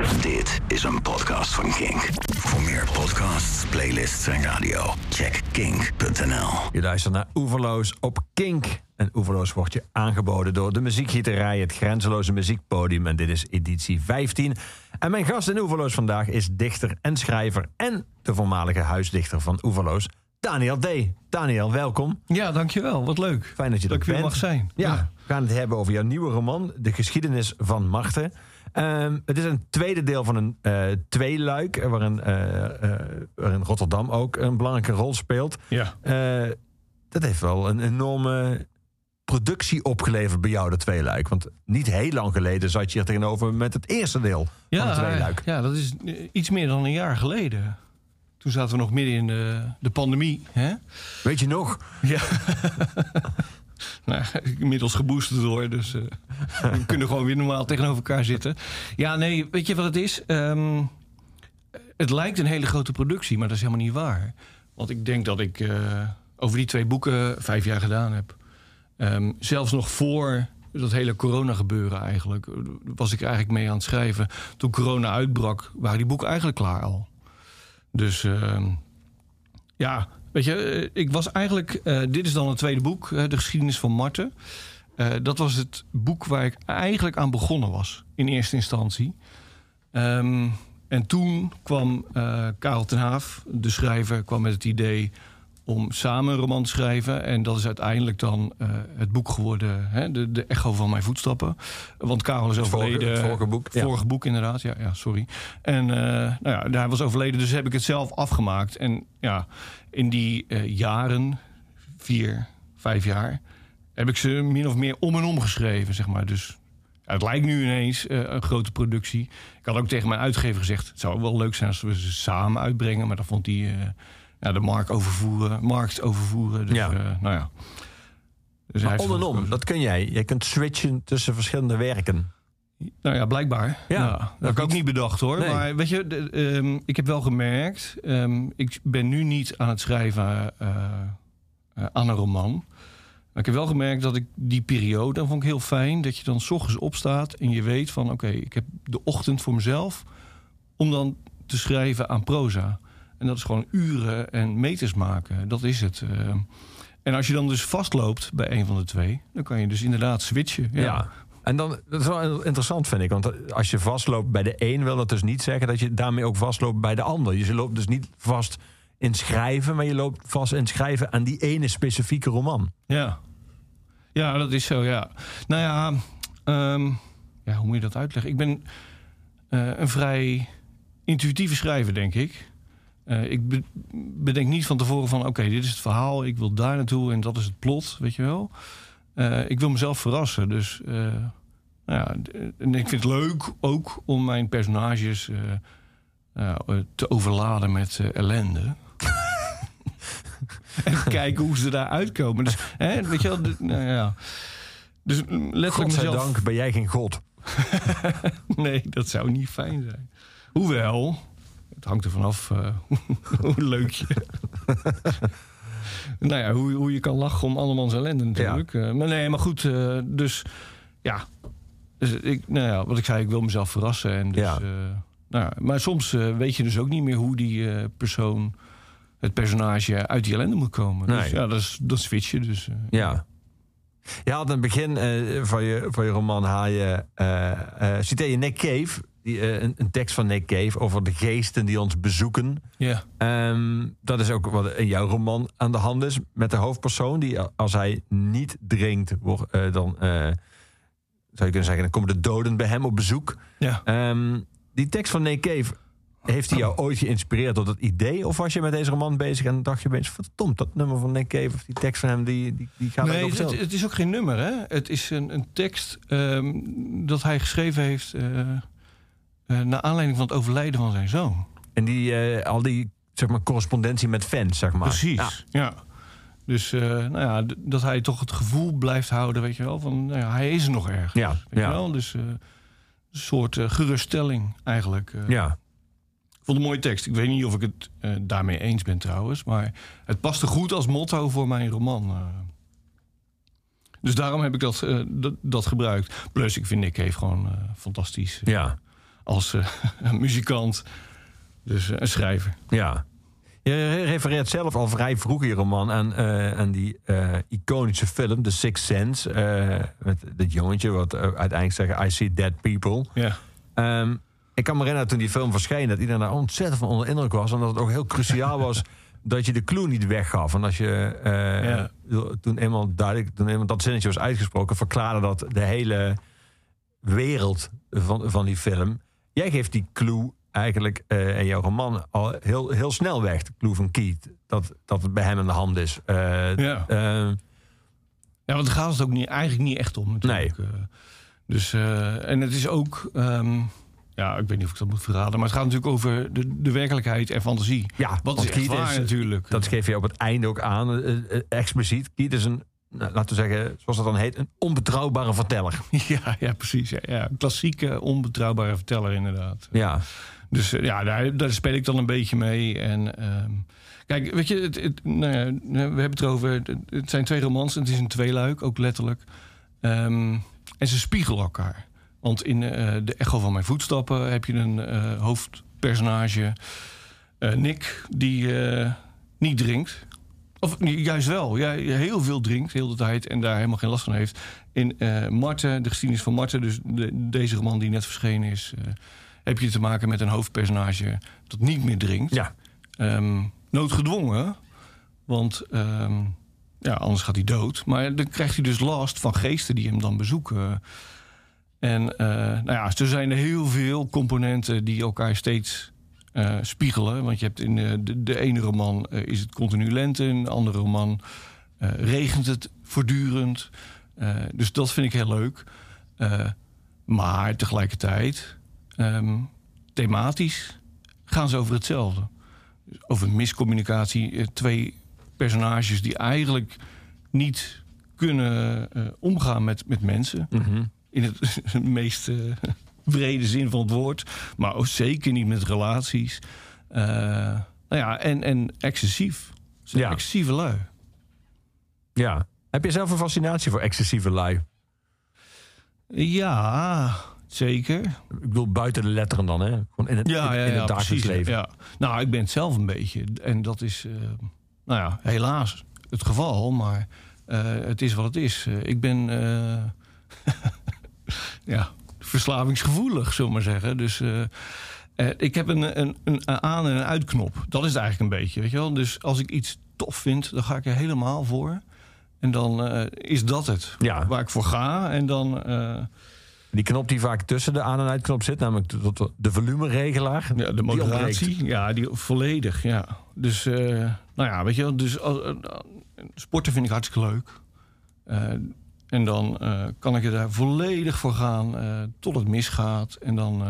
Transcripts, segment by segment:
Dit is een podcast van Kink. Voor meer podcasts, playlists en radio, check kink.nl. Je luistert naar Oeverloos op Kink. En Oeverloos wordt je aangeboden door de muziekgieterij, het grenzeloze muziekpodium. En dit is editie 15. En mijn gast in Oeverloos vandaag is dichter en schrijver en de voormalige huisdichter van Oeverloos, Daniel D. Daniel, welkom. Ja, dankjewel. Wat leuk. Fijn dat je dat er ik weer bent. mag zijn. Ja, we gaan het hebben over jouw nieuwe roman, De geschiedenis van Marten. Ehm, het is een tweede deel van een eh tweeluik, eh, waarin, eh, waarin Rotterdam ook een belangrijke rol speelt. Ja. Dat heeft wel een enorme productie opgeleverd bij jou, de tweeluik. Want niet heel lang geleden zat je hier tegenover met het eerste deel van het tweeluik. ja, dat is iets meer dan een jaar geleden. Toen zaten we nog midden in de, de pandemie. Hè? Weet je nog? Ja. nou, inmiddels geboosterd door, dus eh, we kunnen gewoon weer normaal tegenover elkaar zitten. Ja, nee, weet je wat het is? Ehm, het lijkt een hele grote productie, maar dat is helemaal niet waar. Want ik denk dat ik eh, over die twee boeken vijf jaar gedaan heb. Ehm, zelfs nog voor dat hele corona gebeuren eigenlijk, eh, was ik eigenlijk mee aan het schrijven. Toen corona uitbrak, waren die boeken eigenlijk klaar al. Dus ehm, ja, weet je, eh, ik was eigenlijk. eh, dit is dan het tweede boek, De geschiedenis van Marten. Eh, dat was het boek waar ik eigenlijk aan begonnen was, in eerste instantie. Ehm, en toen kwam Karel ten Haaf, de schrijver, kwam met het idee om samen een roman te schrijven. En dat is uiteindelijk dan het boek geworden, hè, de, de echo van mijn voetstappen. Want Karel is Het vorige- overleden. het vorige boek. Vorige boek, inderdaad. Ja, ja sorry. En eh, nou ja, hij was overleden, dus heb ik het zelf afgemaakt. En ja, in die eh, jaren, vier, vijf jaar, heb ik ze min of meer om en om geschreven, zeg maar. Dus ja, het lijkt nu ineens eh, een grote productie. Ik had ook tegen mijn uitgever gezegd... het zou wel leuk zijn als we ze samen uitbrengen. Maar dan vond hij eh, ja, de markt overvoeren, markt overvoeren. Dus, Ja. nou ja. Dus Maar om en om, dat kun jij. Je kunt switchen tussen verschillende werken. Nou ja, blijkbaar. Ja, Ja, dat heb ik ook niet- bedacht hoor. Nee. Maar weet je, de- ehm, ik heb wel gemerkt... ehm, ik ben nu niet aan het schrijven eh, eh, aan een roman. Maar ik heb wel gemerkt dat ik die periode... vond ik heel fijn, dat je dan 's ochtends opstaat... en je weet van, oké, ik heb de ochtend voor mezelf... om dan te schrijven aan proza. En dat is gewoon uren en meters maken. Dat is het. eh. En als je dan dus vastloopt bij een van de twee... dan kan je dus inderdaad switchen. Ja. En dan, dat is wel interessant, vind ik. Want als je vastloopt bij de een, wil dat dus niet zeggen dat je daarmee ook vastloopt bij de ander. Je loopt dus niet vast in schrijven, maar je loopt vast in schrijven aan die ene specifieke roman. Ja. Ja, dat is zo, ja. Nou ja, ehm, ja hoe moet je dat uitleggen? Ik ben eh, een vrij intuïtieve schrijver, denk ik. Eh, ik be- bedenk niet van tevoren van... oké, dit is het verhaal, ik wil daar naartoe en dat is het plot, weet je wel. Eh, ik wil mezelf verrassen, dus... eh, nou ja, en ik vind het leuk ook om mijn personages eh, te overladen met ellende. en kijken hoe ze daar uitkomen. Dus, hè, weet je wel, nou ja. Dus mm, letterlijk mezelf... Godzijdank ben jij geen god. Nee, dat zou niet fijn zijn. Hoewel, het hangt er vanaf hoe leuk je... nou ja, hoe, hoe je kan lachen om andermans ellende natuurlijk. Eh, maar nee, maar goed, eh, dus ja. Dus ik, nou ja, wat ik zei, ik wil mezelf verrassen. En dus, Ja. eh, nou ja, maar soms weet je dus ook niet meer hoe die persoon, het personage, uit die ellende moet komen. Dus ja, dat is, dat switch je dus. Ja. Je had aan het begin van, je, van je roman haal je, eh, eh, citeer je Nick Cave, die, eh, een, een tekst van Nick Cave over de geesten die ons bezoeken. ja. Ehm, dat is ook wat in jouw roman aan de hand is met de hoofdpersoon die als hij niet drinkt, wordt, eh, dan eh, zou je kunnen zeggen, dan komen de doden bij hem op bezoek. Ja. Ehm, die tekst van Nick Cave, heeft hij jou ooit geïnspireerd door dat idee? Of was je met deze roman bezig en dacht je opeens, verdomd, dat nummer van Nick Cave of die tekst van hem, die, die, die gaat Nee, het, het is ook geen nummer, hè? Het is een, een tekst ehm, dat hij geschreven heeft eh, naar aanleiding van het overlijden van zijn zoon. En die, eh, al die zeg maar, correspondentie met fans, zeg maar. Precies. Ja. Ja. Dus eh, nou ja, dat hij toch het gevoel blijft houden, weet je wel, van nou ja, hij is er nog ergens. Ja, weet ja. je wel? Dus een soort geruststelling eigenlijk. ja. Ik vond het een mooie tekst. Ik weet niet of ik het daarmee eens ben trouwens, maar het paste goed als motto voor mijn roman. Dus daarom heb ik dat, dat, dat gebruikt. Plus, ik vind Nick Cave gewoon fantastisch. ja. Als eh, muzikant. Dus een schrijver. Ja. Je refereert zelf al vrij vroeg in je roman aan, aan die iconische film, The Sixth Sense. met dat jongetje wat uiteindelijk zegt, I see dead people. Ja. Ehm, ik kan me herinneren toen die film verscheen... dat iedereen daar ontzettend van onder indruk was. En dat het ook heel cruciaal was dat je de clue niet weggaf. En als je uh, toen, eenmaal duidelijk, toen eenmaal dat zinnetje was uitgesproken... verklaarde dat de hele wereld van, van die film. Jij geeft die clue eigenlijk uh, in jouw roman al heel, heel snel weg. De clue van Keith. Dat, dat het bij hem in de hand is. Uh, ja. ja, want daar gaat het ook niet, eigenlijk niet echt om natuurlijk. Nee. dus, en het is ook... Um, ja, ik weet niet of ik dat moet verraden. Maar het gaat natuurlijk over de, de werkelijkheid en fantasie. Ja, wat is echt waar, natuurlijk. Dat geef je op het einde ook aan, expliciet. Kiet is een, nou, laten we zeggen, zoals dat dan heet, een onbetrouwbare verteller. Ja, ja precies. Ja, ja. Klassieke onbetrouwbare verteller, inderdaad. Ja. Dus ja, daar, daar speel ik dan een beetje mee. En ehm, kijk, weet je, het, het, nou ja, we hebben het erover. Het zijn twee romans en het is een tweeluik, ook letterlijk. Um, en ze spiegelen elkaar. Want in uh, de echo van mijn voetstappen heb je een uh, hoofdpersonage, uh, Nick, die niet drinkt. Of juist wel, ja, heel veel drinkt, heel de tijd en daar helemaal geen last van heeft. In Marten, de geschiedenis van Marten, dus de, deze roman die net verschenen is, heb je te maken met een hoofdpersonage dat niet meer drinkt. Ja. Um, noodgedwongen, want um, ja, anders gaat hij dood. Maar dan krijgt hij dus last van geesten die hem dan bezoeken. En uh, nou ja, er zijn heel veel componenten die elkaar steeds uh, spiegelen. Want je hebt in uh, de, de, ene roman is het continu lente, in de andere roman regent het voortdurend. dus dat vind ik heel leuk. maar tegelijkertijd, um, thematisch, gaan ze over hetzelfde. Dus over miscommunicatie. twee personages die eigenlijk niet kunnen omgaan met, met mensen. Mm -hmm in het meest brede zin van het woord. Maar ook zeker niet met relaties. Uh, nou ja, en, en excessief. Ja. Excessieve lui. Ja. Heb je zelf een fascinatie voor excessieve lui? Ja, zeker. Ik bedoel, buiten de letteren dan, hè? Gewoon in het, ja, ja, in het dagelijks leven. Ja. Nou, ik ben het zelf een beetje. En dat is, uh, nou ja, helaas het geval. Maar uh, het is wat het is. ik ben ja, verslavingsgevoelig, zullen we maar zeggen. Dus uh, ik heb een, een, een aan- en een uitknop. Dat is het eigenlijk een beetje, weet je wel. Dus als ik iets tof vind, dan ga ik er helemaal voor. En dan uh, is dat het ja. waar ik voor ga. En dan... Die knop die vaak tussen de aan- en uitknop zit, namelijk de, volumeregelaar. Ja, de moderatie. Die ja, die volledig, ja. Dus, nou ja, weet je wel. Dus sporten vind ik hartstikke leuk. En dan uh, kan ik er daar volledig voor gaan uh, tot het misgaat. En dan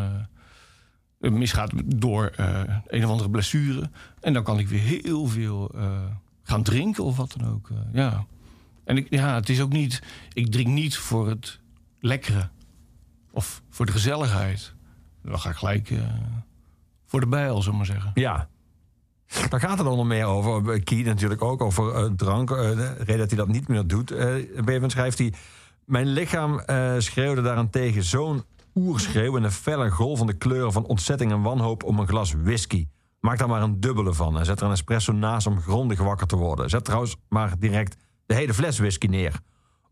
het misgaat door een of andere blessure. En dan kan ik weer heel veel gaan drinken of wat dan ook. ja. En ik, ja, het is ook niet. Ik drink niet voor het lekkere of voor de gezelligheid. Dan ga ik gelijk voor de bijl, zullen maar zeggen. Ja, daar gaat het nog meer over. Key natuurlijk ook over uh, drank. Uh, de reden dat hij dat niet meer doet. Uh, schrijft hij... Mijn lichaam uh, schreeuwde daarentegen zo'n oerschreeuw... in een felle golvende kleuren van ontzetting en wanhoop... om een glas whisky. Maak daar maar een dubbele van en zet er een espresso naast om grondig wakker te worden. Zet trouwens maar direct de hele fles whisky neer.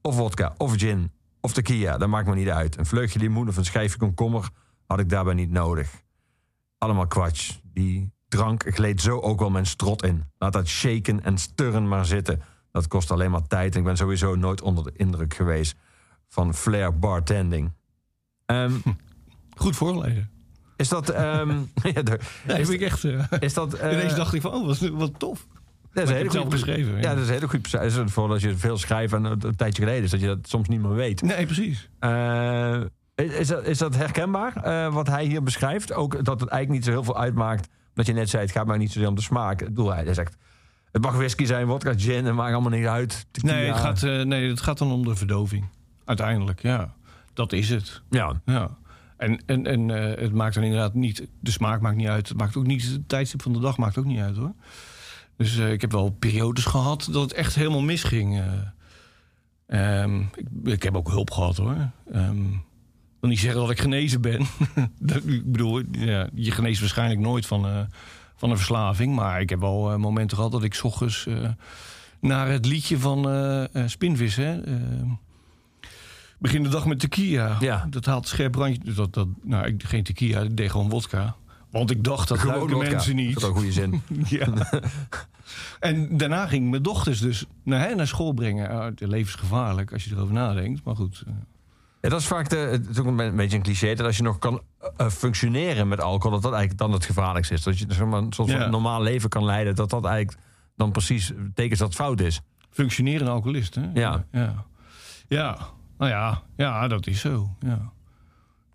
Of vodka, of gin, of tequila, dat maakt me niet uit. Een vleugje limoen of een schijfje komkommer had ik daarbij niet nodig. Allemaal kwatsch. Die drank gleed zo ook wel mijn strot in. Laat dat shaken en sturren maar zitten. Dat kost alleen maar tijd en ik ben sowieso nooit onder de indruk geweest van flair bartending. Um, Goed voorlezen. Is dat... Um, ja, nee, is, ik echt... Uh, is dat uh, ineens dacht ik van, oh, wat, wat tof. Dat is heel goed beschreven. Ja. dat is heel goed beschreven. Vooral als je veel schrijft en een tijdje geleden is dat je dat soms niet meer weet. Nee, precies. Uh, is, dat, is dat herkenbaar, wat hij hier beschrijft? Ook dat het eigenlijk niet zo heel veel uitmaakt dat je net zei, het gaat maar niet zozeer om de smaak. Ik bedoel, hij zegt, het mag whisky zijn, vodka, gin, het maakt allemaal niet uit. Nee het, gaat, uh, nee, het gaat dan om de verdoving. Uiteindelijk, ja. Dat is het. Ja. ja. En, en, en uh, het maakt dan inderdaad niet... De smaak maakt niet uit. Het maakt ook niet... Het tijdstip van de dag maakt ook niet uit, hoor. Dus uh, ik heb wel periodes gehad dat het echt helemaal misging. Um, ik, ik, heb ook hulp gehad, hoor. Um, wil niet zeggen dat ik genezen ben. Dat- ik bedoel, ja, je geneest waarschijnlijk nooit van, eh, van een verslaving. Maar ik heb wel eh, momenten gehad dat ik 's ochtends eh, naar het liedje van Spinvis... Hè, begin de dag met tequila. Ja. Dat haalt scherp randje. Dat, dat, nou, ik, geen tequila, ik deed gewoon wodka. Want ik dacht dat wodka. mensen Dat niet. is ook een goede zin. Ja. en daarna ging mijn dochters dus naar, hè, naar school brengen. Het levensgevaarlijk als je erover nadenkt. Maar goed. Eh, Ja, dat is vaak de, een beetje een cliché dat als je nog kan eh, functioneren met alcohol, dat dat eigenlijk dan het gevaarlijkste is. Dat je zeg maar, een soort van Ja. normaal leven kan leiden, dat dat eigenlijk dan precies betekent dat het fout is. functionerende alcoholist, hè? Ja. Ja. Ja. Nou ja, ja, dat is zo. Ja.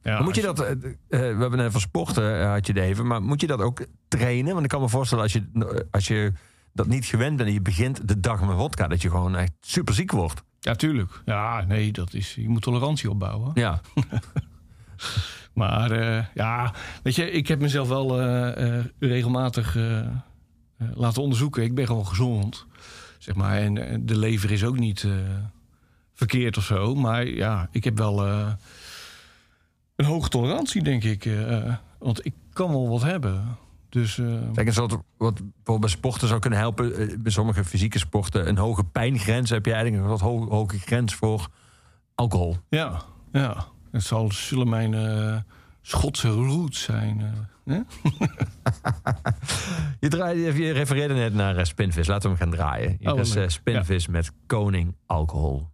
Ja, Maar moet je als dat, eh, eh, we hebben net van sporten eh, had je het even, maar moet je dat ook trainen? Want ik kan me voorstellen als je, eh, als je dat niet gewend bent en je begint de dag met vodka, dat je gewoon echt super ziek wordt. Ja, tuurlijk. Ja, nee, dat is. Je moet tolerantie opbouwen. Ja, Maar eh, ja, weet je, ik heb mezelf wel eh, eh, regelmatig laten onderzoeken. Ik ben gewoon gezond, zeg maar. En de lever is ook niet verkeerd of zo. Maar ja, ik heb wel een hoge tolerantie, denk ik. want ik kan wel wat hebben. Dus eh, Kijk, wat bijvoorbeeld bij sporten zou kunnen helpen, eh, bij sommige fysieke sporten, een hoge pijngrens heb je eigenlijk een wat ho- hoge grens voor alcohol. ja, ja. Het zal, zullen mijn eh, Schotse roots zijn. Je, draait, je refereerde net naar Spinvis. Laten we hem gaan draaien. Hier Oh, is eh, Spinvis met Koning Alcohol.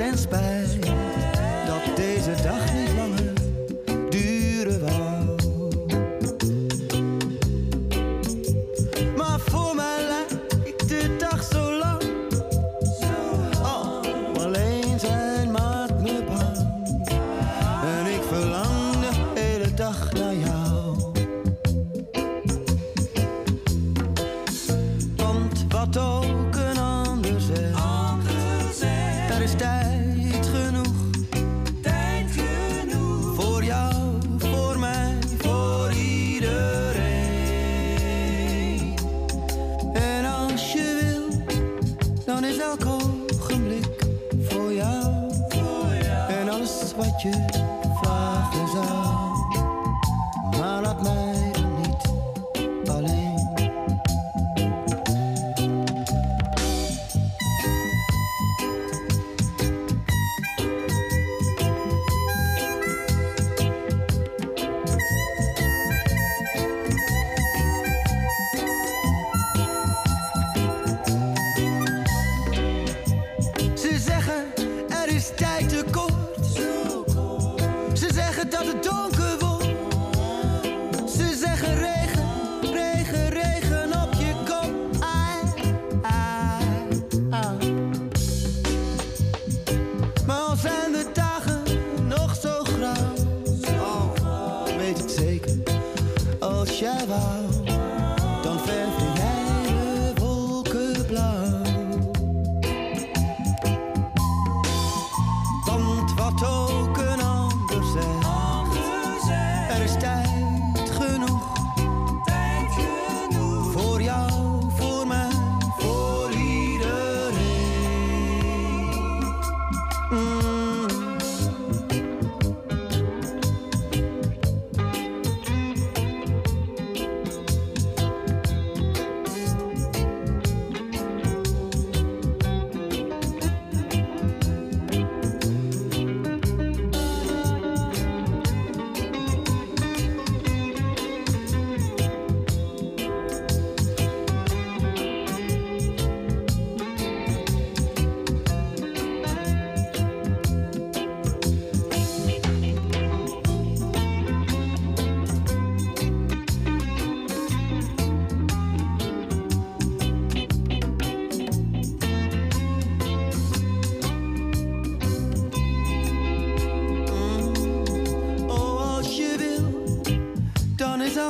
Dance by.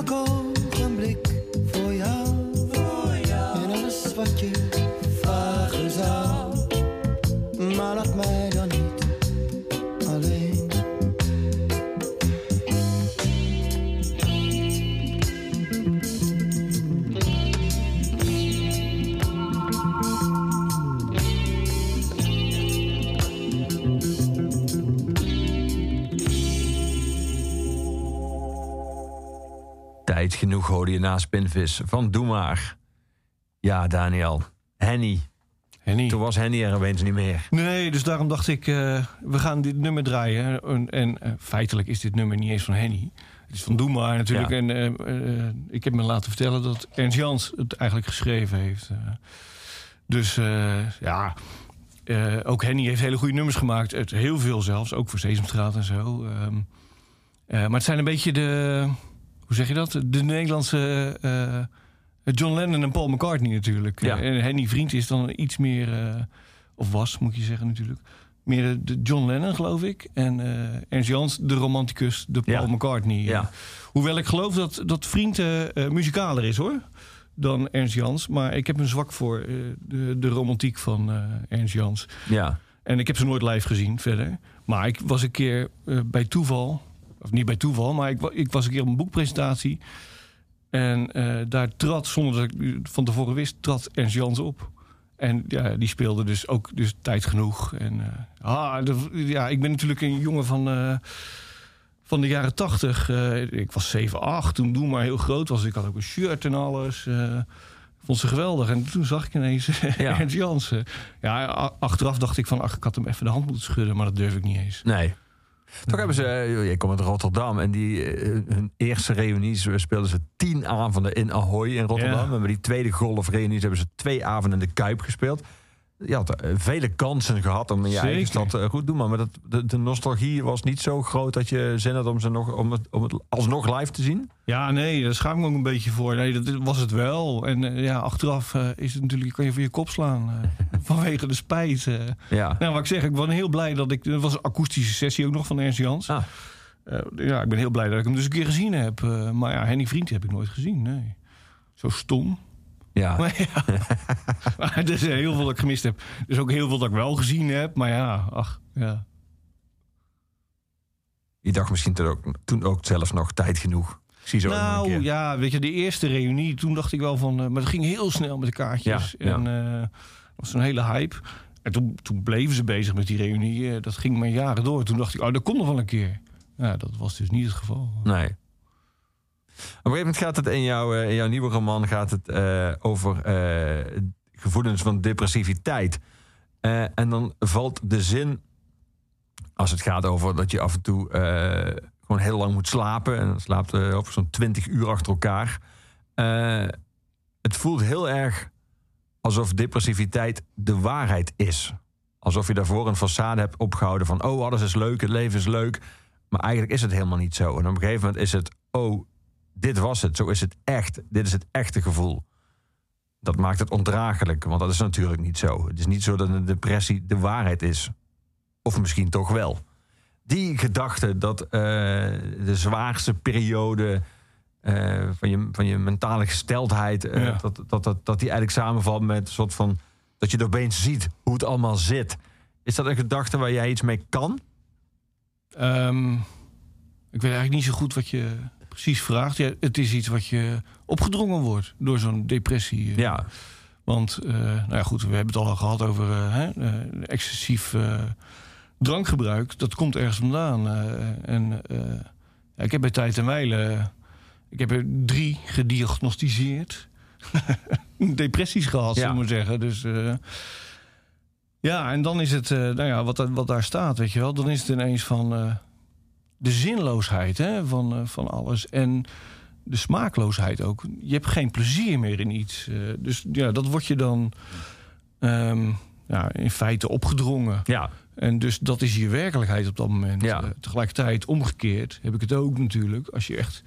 Dan genoeg hoorde je na Spinvis van Doe Maar. Ja, Daniel. Henny. Henny. Toen was Henny er opeens niet meer. Nee, dus daarom dacht ik, eh, we gaan dit nummer draaien. En, en eh, feitelijk is dit nummer niet eens van Henny. Het is van Doe Maar natuurlijk. Ja. En eh, ik heb me laten vertellen dat Ernst Jans het eigenlijk geschreven heeft. dus ja, ook Henny heeft hele goede nummers gemaakt. Het, heel veel zelfs, ook voor Sesamstraat en zo. Ehm, eh, maar het zijn een beetje de, hoe zeg je dat? De Nederlandse eh, John Lennon en Paul McCartney natuurlijk. Ja. En Henny Vriend is dan iets meer, eh, of was moet je zeggen natuurlijk... meer de- John Lennon, geloof ik. En eh Ernst Jans, de romanticus, de Paul Ja. McCartney. Ja. Hoewel ik geloof dat, dat Vriend eh, eh, muzikaler is, hoor. Dan Ernst Jans. Maar ik heb een zwak voor eh, de, de romantiek van eh, Ernst Jans. Ja. En ik heb ze nooit live gezien verder. Maar ik was een keer eh, bij toeval... of niet bij toeval, maar ik, ik was een keer op een boekpresentatie... En eh, daar trad, zonder dat ik van tevoren wist, trad Ernst Jans op. En ja, die speelde dus ook dus tijd genoeg. En, eh, ah, de- ja, ik ben natuurlijk een jongen van, eh, van de jaren tachtig. Ik was 7, 8 toen Doe maar heel groot was. Ik had ook een shirt en alles. vond ze geweldig. En toen zag ik ineens Ja. Ernst Jans. eh. Ja, achteraf dacht ik van, ach, ik had hem even de hand moeten schudden. Maar dat durf ik niet eens. Nee. Toch hebben ze, eh, je komt uit Rotterdam en die, eh, hun eerste reunies speelden ze tien avonden in Ahoy in Rotterdam. Ja. En bij die tweede golfreunies hebben ze twee avonden in de Kuip gespeeld. Je had eh, vele kansen gehad om in je Zeker. eigen stad eh, goed te doen. Maar dat, de, de nostalgie was niet zo groot dat je zin had om, ze nog, om, het, om het alsnog live te zien. Ja, nee, daar schaam ik me ook een beetje voor. Nee, dat was het wel. En eh, ja, achteraf is het natuurlijk, kan je voor je kop slaan. vanwege de spijt. Ja. Nou, wat ik zeg, ik ben heel blij dat ik... Het was een akoestische sessie ook nog van Ernst Jans. Ah. Ja, ik ben heel blij dat ik hem dus een keer gezien heb. Maar ja, Henny Vriend heb ik nooit gezien, nee. Zo stom. Ja. Maar ja, maar er is heel veel dat ik gemist heb. Er is ook heel veel dat ik wel gezien heb. Maar ja, ach, ja. Je dacht misschien toen ook, toen ook zelfs nog tijd genoeg. Ik zie zo een Nou keer. ja, weet je, de eerste reunie, toen dacht ik wel van... eh, maar het ging heel snel met de kaartjes. Ja, ja. En eh, het was een hele hype. En En toen, toen bleven ze bezig met die reunie. eh, dat ging maar jaren door. Toen dacht ik, oh, dat komt nog wel een keer. Ja, dat was dus niet het geval. Nee. Op een gegeven moment gaat het in, jouw eh, in jouw nieuwe roman gaat het, eh, over eh, gevoelens van depressiviteit. En dan valt de zin, als het gaat over dat je af en toe gewoon heel lang moet slapen. En dan slaapt eh, over zo'n 20 uur achter elkaar. Het voelt heel erg alsof depressiviteit de waarheid is. Alsof je daarvoor een façade hebt opgehouden van... oh, alles is leuk, het leven is leuk. Maar eigenlijk is het helemaal niet zo. En op een gegeven moment is het... oh, dit was het, zo is het echt. Dit is het echte gevoel. Dat maakt het ondraaglijk, want dat is natuurlijk niet zo. Het is niet zo dat een depressie de waarheid is. Of misschien toch wel. Die gedachte dat eh, de zwaarste periode eh, van, je, van je mentale gesteldheid... eh, Ja. dat, dat, dat, dat die eigenlijk samenvalt met een soort van... dat je opeens ziet hoe het allemaal zit. Is dat een gedachte waar jij iets mee kan? Ehm, ik weet eigenlijk niet zo goed wat je precies vraagt. Ja, het is iets wat je opgedrongen wordt door zo'n depressie. eh. Ja, Want, eh, nou ja, goed, we hebben het al gehad over eh, hè, excessief drankgebruik. Dat komt ergens vandaan. en ja, ik heb bij Tijd en Weilen... ik heb er drie gediagnosticeerd. Depressies gehad, Ja. zullen we maar zeggen. Dus... ja, en dan is het, nou ja, wat, wat daar staat, weet je wel, dan is het ineens van de zinloosheid hè, van, eh, van alles. En de smaakloosheid ook. Je hebt geen plezier meer in iets. eh, dus ja, dat wordt je dan ehm, ja, in feite opgedrongen. ja, En dus dat is je werkelijkheid op dat moment. Ja. Eh, tegelijkertijd, omgekeerd, heb ik het ook natuurlijk. Als je echt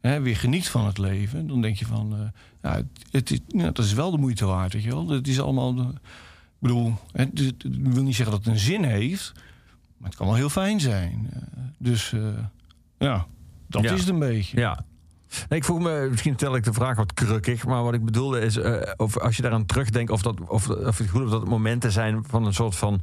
hè, weer geniet van het leven, dan denk je van... ja, het, ja, dat is wel de moeite waard, weet je wel. Het is allemaal... de- ik bedoel, hè, het, het wil niet zeggen dat het een zin heeft... maar het kan wel heel fijn zijn. Eh, dus eh, ja, dat Ja. is het een beetje. Ja. Nee, ik vroeg me, misschien stel ik de vraag wat krukkig, maar wat ik bedoelde is, eh, of als je daaraan terugdenkt, of, dat, of, of het goed of dat het momenten zijn van een soort van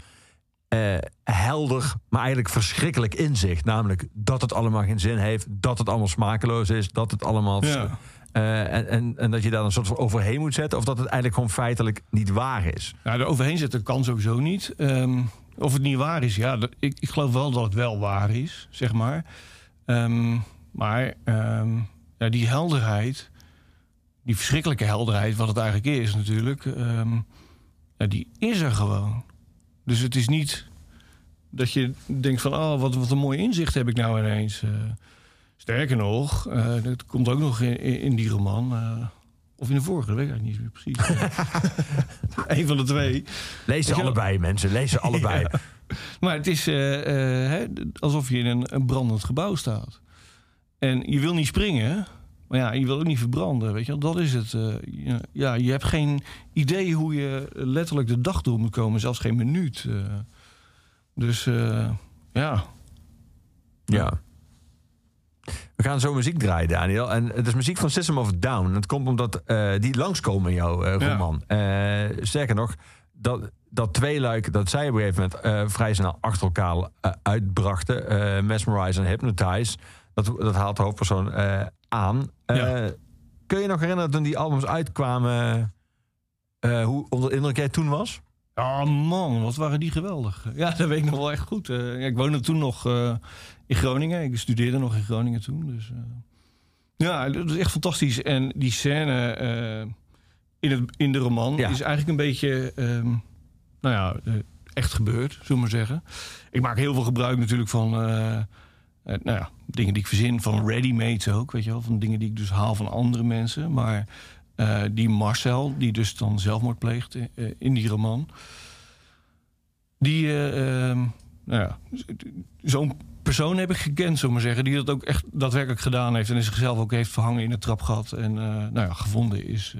helder, maar eigenlijk verschrikkelijk inzicht. Namelijk dat het allemaal geen zin heeft, dat het allemaal smakeloos is, dat het allemaal. Ja. Eh, en, en, dat je daar een soort van overheen moet zetten, of dat het eigenlijk gewoon feitelijk niet waar is. Nou, er overheen zetten kan sowieso niet. Ehm, of het niet waar is, ja, ik, ik geloof wel dat het wel waar is, zeg maar. Ehm, maar ehm, ja, die helderheid, die verschrikkelijke helderheid, wat het eigenlijk is natuurlijk, ja, die is er gewoon. Dus het is niet dat je denkt van, oh, wat, wat een mooi inzicht heb ik nou ineens. Eh, sterker nog, eh, dat komt ook nog in, in die roman. eh, of in de vorige, dat weet ik eigenlijk niet meer precies. Eén van de twee. Lees ze allebei, mensen. Lees ze allebei. Maar het is eh, hè, alsof je in een, een brandend gebouw staat. En je wil niet springen, maar ja, je wil ook niet verbranden. Weet je, dat is het. je- ja, je hebt geen idee hoe je letterlijk de dag door moet komen, zelfs geen minuut. dus ja. Ja. We gaan zo muziek draaien, Daniel. En het is muziek van System of Down. Dat komt omdat eh, die langskomen in jouw eh, Ja. roman. Eh, sterker nog, dat, dat tweeluik dat zij op een gegeven moment vrij snel achter elkaar uitbrachten. Mesmerize en Hypnotize. Dat, dat haalt de hoofdpersoon aan. Ja. Kun je nog herinneren toen die albums uitkwamen... hoe onder de indruk jij toen was? Oh man, wat waren die geweldig. Ja, dat weet ik nog wel echt goed. Eh, ja, ik woonde toen nog eh, in Groningen. Ik studeerde nog in Groningen toen. Dus, eh, ja, dat is echt fantastisch. En die scène in, het, in de roman Ja. is eigenlijk een beetje... ehm, nou ja, echt gebeurd, zullen we maar zeggen. Ik maak heel veel gebruik natuurlijk van... nou ja, dingen die ik verzin van ready-mades ook, weet je wel. Van dingen die ik dus haal van andere mensen. Maar eh, die Marcel, die dus dan zelfmoord pleegt eh, in die roman... Die, eh, ehm, nou ja, zo'n persoon heb ik gekend, we maar zeggen... die dat ook echt daadwerkelijk gedaan heeft... en zichzelf ook heeft verhangen in het trapgat en eh, nou ja, gevonden is...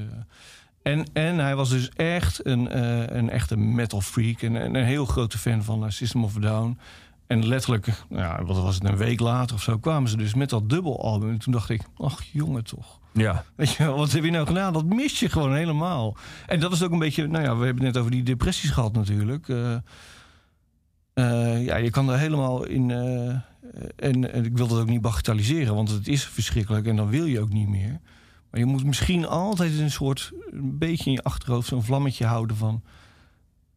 En, en hij was dus echt een, een echte metal freak. En, en een heel grote fan van System of a Down. En letterlijk, nou ja, wat was het, een week later of zo... kwamen ze dus met dat dubbelalbum. En toen dacht ik, ach jongen toch. Ja. Weet je, wat heb je nou gedaan? Dat mis je gewoon helemaal. En dat is ook een beetje, nou ja, we hebben net over die depressies gehad natuurlijk. Eh, eh, ja, je kan er helemaal in. eh, en, ik wil dat ook niet bagatelliseren, want het is verschrikkelijk en dan wil je ook niet meer. Maar je moet misschien altijd een soort, een beetje in je achterhoofd zo'n vlammetje houden van.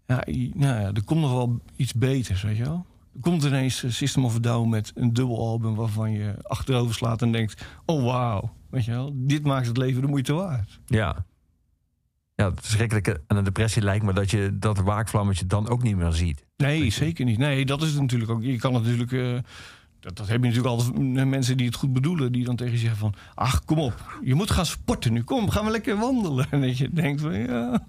Ja, nou ja, er komt nog wel iets beters, weet je wel. Er komt ineens System of a Down met een dubbelalbum... waarvan je achterover slaat en denkt... oh, wauw, weet je wel. Dit maakt het leven de moeite waard. Ja. Ja, het verschrikkelijke aan een depressie lijkt me dat je dat waakvlammetje dan ook niet meer ziet. Nee, zeker niet. Nee, dat is het natuurlijk ook. Je kan natuurlijk... eh, dat, dat heb je natuurlijk altijd eh, mensen die het goed bedoelen... die dan tegen je zeggen van... ach, kom op, je moet gaan sporten nu. Kom, gaan we lekker wandelen. En dat je denkt van, ja...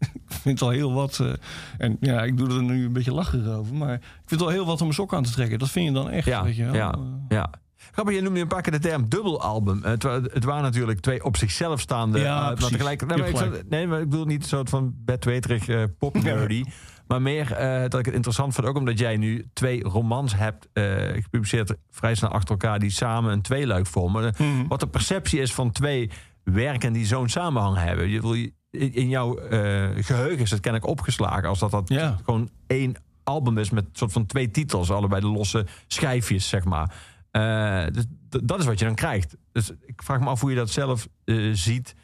ik vind het al heel wat... eh, en ja, ik doe er nu een beetje lachen over... maar ik vind het al heel wat om mijn sok aan te trekken. Dat vind je dan echt, Ja, weet je wel. ja, Eh, ja. Grappig, je noemde een paar keer de term dubbelalbum. Het, wa- het waren natuurlijk twee op zichzelf staande... Ja, eh, tegelijk, nee, maar ik, zou- nee, maar ik bedoel niet een soort van bedweterig eh pop-nerdy. Maar meer eh, dat ik het interessant vind, ook omdat jij nu twee romans hebt eh, gepubliceerd... vrij snel achter elkaar, die samen een tweeluik vormen. Mhm. Wat de perceptie is van twee werken die zo'n samenhang hebben. Je, wil, in jouw eh, geheugen is het kennelijk opgeslagen... als dat dat Ja. gewoon één album is met soort van twee titels. Allebei de losse schijfjes, zeg maar. Eh, dus dat is wat je dan krijgt. Dus ik vraag me af hoe je dat zelf eh, ziet...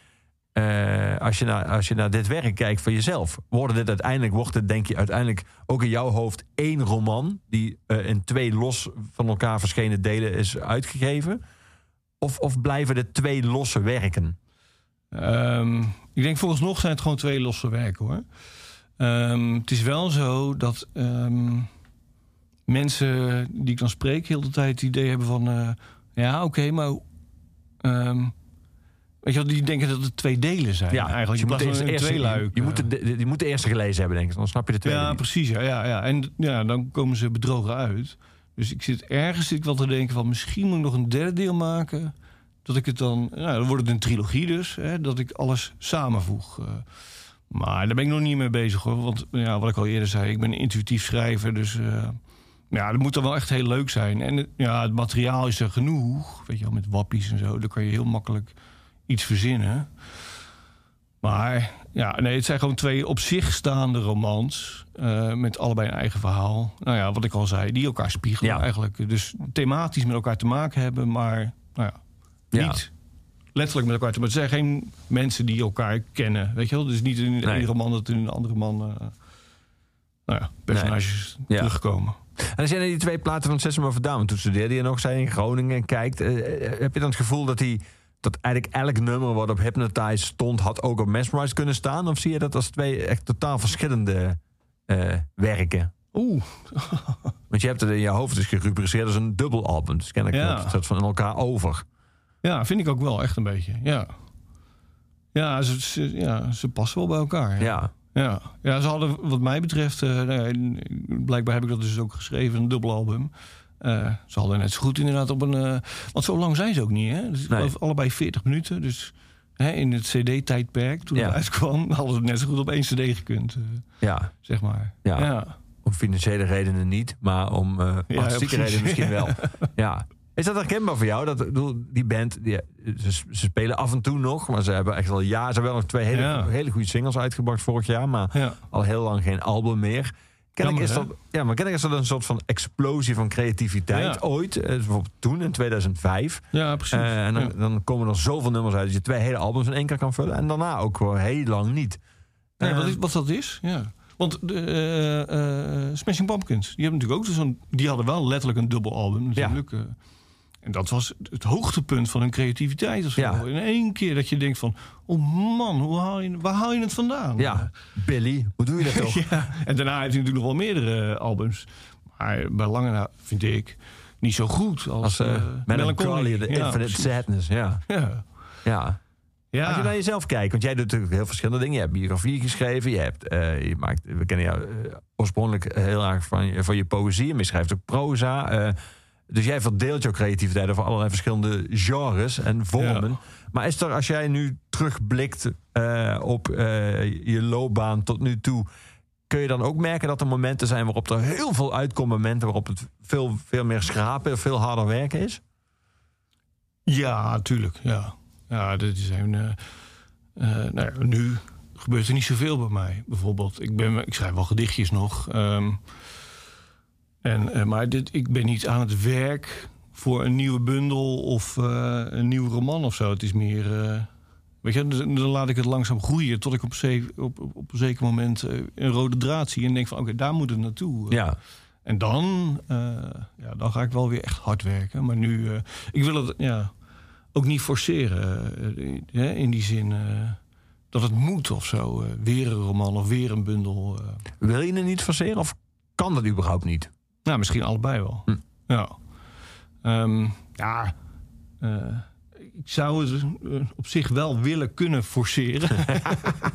eh, als, je naar, als je naar dit werk kijkt van jezelf. Worden dit uiteindelijk, wordt het denk je uiteindelijk ook in jouw hoofd één roman... die in twee los van elkaar verschenen delen is uitgegeven? Of, of blijven er twee losse werken? Ehm, ik denk volgens nog zijn het gewoon twee losse werken hoor. Ehm, het is wel zo dat ehm, mensen die ik dan spreek heel de tijd het idee hebben van... eh, ja, oké, maar... ehm, weet je wel, die denken dat het twee delen zijn eigenlijk. je In moet de plaats eerste, van een eerste, je, je, moet de, de- je moet de eerste gelezen hebben, denk ik. Dan snap je de tweede Ja, niet. precies. Ja, ja, ja. En ja, dan komen ze bedrogen uit. Dus ik zit ergens zit ik wel te denken van... misschien moet ik nog een derde deel maken. Dat ik het dan... Nou, dan wordt het een trilogie dus. Hè, dat ik alles samenvoeg. eh. maar daar ben ik nog niet mee bezig hoor. Want ja, wat ik al eerder zei, ik ben een intuïtief schrijver. Dus eh, ja, dat moet dan wel echt heel leuk zijn. En het- ja, het materiaal is er genoeg. Weet je wel, met wappies en zo. Dan kan je heel makkelijk iets verzinnen. Maar ja, nee, het zijn gewoon twee op zich staande romans. eh, met allebei een eigen verhaal. Nou ja, wat ik al zei, die elkaar spiegelen Ja. eigenlijk. Dus thematisch met elkaar te maken hebben, maar nou ja, Ja. niet letterlijk met elkaar te maken. Het zijn geen mensen die elkaar kennen. Weet je wel? Dus niet in de Nee. ene roman dat in een andere man. eh, nou ja, personages terugkomen. En jij naar die twee platen van System of Down... toen studeerde je nog, zei in Groningen en kijkt... eh, eh, heb je dan het gevoel dat, die, dat eigenlijk elk nummer wat op Hypnotize stond... had ook op Mesmerize kunnen staan? Of zie je dat als twee echt totaal verschillende eh, werken? Oeh, Want je hebt het in je hoofd dus gerubriceerd als een dubbelalbum. Dus ken ik Ja. dat van elkaar over. ja, vind ik ook wel echt een beetje. Ja, ja, ze, ze- ja, ze passen wel bij elkaar. Ja, Ja, ja ze hadden wat mij betreft, eh, nou ja, blijkbaar heb ik dat dus ook geschreven, een dubbelalbum. Eh ze hadden net zo goed inderdaad op een... eh, want zo lang zijn ze ook niet, hè? Dus Nee. allebei 40 minuten. Dus hè, in het cd-tijdperk, toen Ja. het uitkwam... hadden ze net zo goed op één cd gekund, ja. zeg maar. Ja. ja. Om financiële redenen niet, maar om Ja, artistieke redenen misschien wel. ja. Is dat herkenbaar voor jou? Dat, bedoel, die band, die, ze, ze spelen af en toe nog, maar ze hebben echt al ja, ze hebben wel nog twee hele, Ja. hele goede singles uitgebracht vorig jaar, maar Ja. al heel lang geen album meer. Ken ik Jammer, is dat, ja, maar ken ik is dat een soort van explosie van creativiteit Ja. ooit, eh, bijvoorbeeld toen in 2005. ja, precies. Eh, en dan, Ja. dan komen er zoveel nummers uit dat je twee hele albums in één keer kan vullen. En daarna ook heel lang niet. Nee, Eh, wat, is, wat dat is, ja. Want de Smashing Pumpkins, die hebben natuurlijk ook zo'n... Die hadden wel letterlijk een dubbelalbum natuurlijk. eh. En dat was het hoogtepunt van hun creativiteit. Of. Ja. In één keer dat je denkt van... Oh man, hoe haal je, waar haal je het vandaan? Ja, Billy, hoe doe je dat toch? Ja, En daarna heeft hij natuurlijk nog wel meerdere eh, albums. Maar bij lange na vind ik niet zo goed als, Als uh, eh, Melancholy, Ja, Infinite precies. Sadness. Ja. Ja. ja. Ja. Als je naar jezelf kijkt, want jij doet natuurlijk heel verschillende dingen. Je hebt biografie geschreven, je hebt, je maakt, we kennen jou oorspronkelijk heel erg van je, van je poëzie, maar je schrijft ook proza. Dus jij verdeelt jouw creativiteit over allerlei verschillende genres en vormen. Ja. Maar is er, als jij nu terugblikt eh, op eh, je loopbaan tot nu toe, kun je dan ook merken dat er momenten zijn waarop er heel veel uitkomt, momenten waarop het veel, veel meer schrapen, veel harder werken is? Ja, tuurlijk. Ja, ja dit zijn. eh, eh, nou ja, nu gebeurt er niet zoveel bij mij. Bijvoorbeeld, ik, ben, ik schrijf wel gedichtjes nog. ehm, en, eh, maar dit, ik ben niet aan het werk voor een nieuwe bundel of eh, een nieuwe roman of zo. Het is meer. eh, Weet je, dan dan laat ik het langzaam groeien tot ik op, op, op, een zeker moment een rode draad zie en denk van oké, daar moet het naartoe. Ja. En dan, ja, dan ga ik wel weer echt hard werken. Maar nu, ik wil het ja, ook niet forceren. in die zin dat het moet of zo. weer een roman of weer een bundel. Wil je het niet forceren of kan dat überhaupt niet? Nou, misschien allebei wel. Hm. Ja. Ehm, ja. eh, ik zou het eh, op zich wel willen kunnen forceren.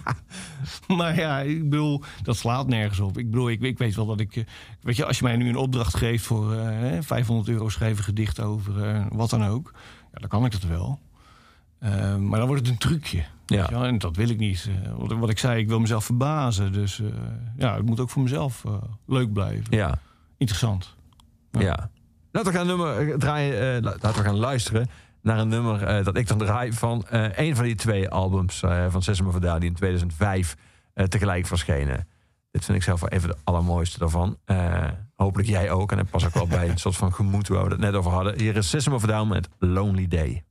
maar ja, ik bedoel, dat slaat nergens op. Ik bedoel, ik, ik weet wel dat ik... eh, Weet je, als je mij nu een opdracht geeft voor eh, hè, 500 euro schrijven gedicht over wat dan ook... Ja, dan kan ik dat wel. Eh, maar dan wordt het een trucje. Ja. en dat wil ik niet. Wat, wat ik zei, ik wil mezelf verbazen. Dus ja, het moet ook voor mezelf leuk blijven. Ja. Interessant. Ja. Laten we gaan nummer eh, draaien. eh, la- laten we gaan luisteren naar een nummer eh, dat ik dan draai van eh, een van die twee albums van Sesame of die in 2005 eh, tegelijk verschenen. Dit vind ik zelf wel even de allermooiste daarvan. Hopelijk jij ook. En het past ook wel bij een soort van gemoed waar we het net over hadden. Hier is Sesame Down met Lonely Day.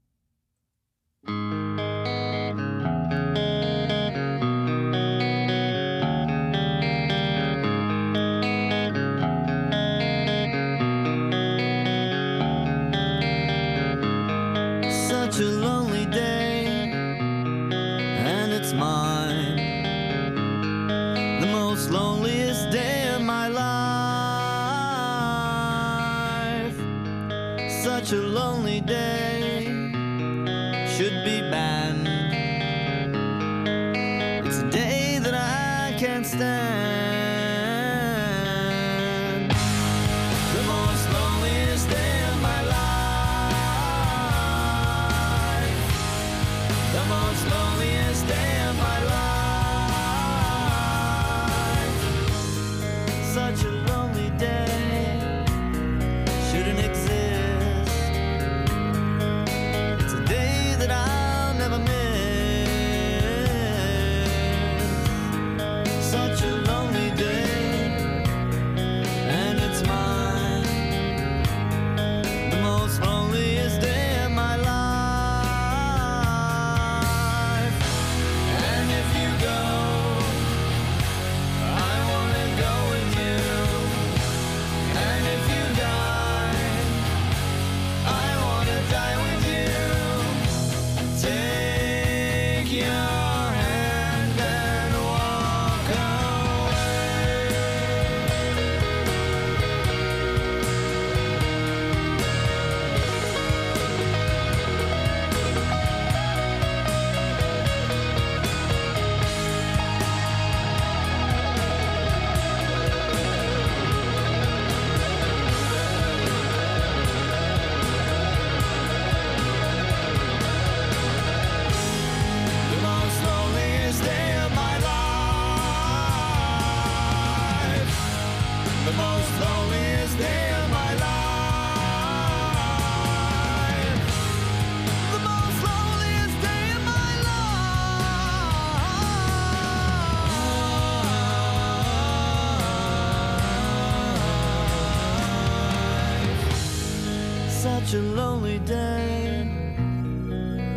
Such a lonely day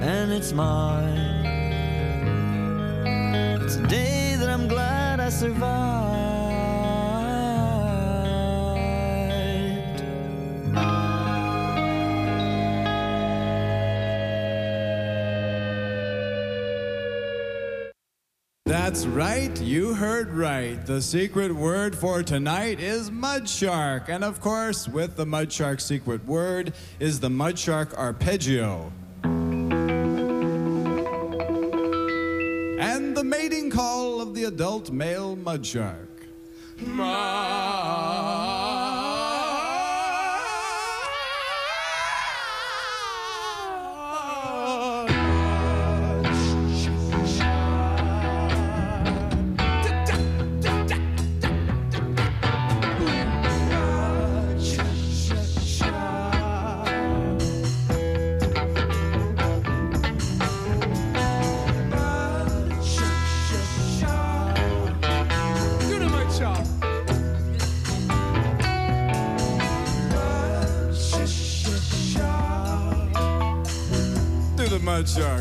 and it's mine. It's a day that I'm glad I survived. That's right, you heard right. The secret word for tonight is mud shark. And of course, with the mud shark secret word is the mud shark arpeggio. And the mating call of the adult male mud shark. mud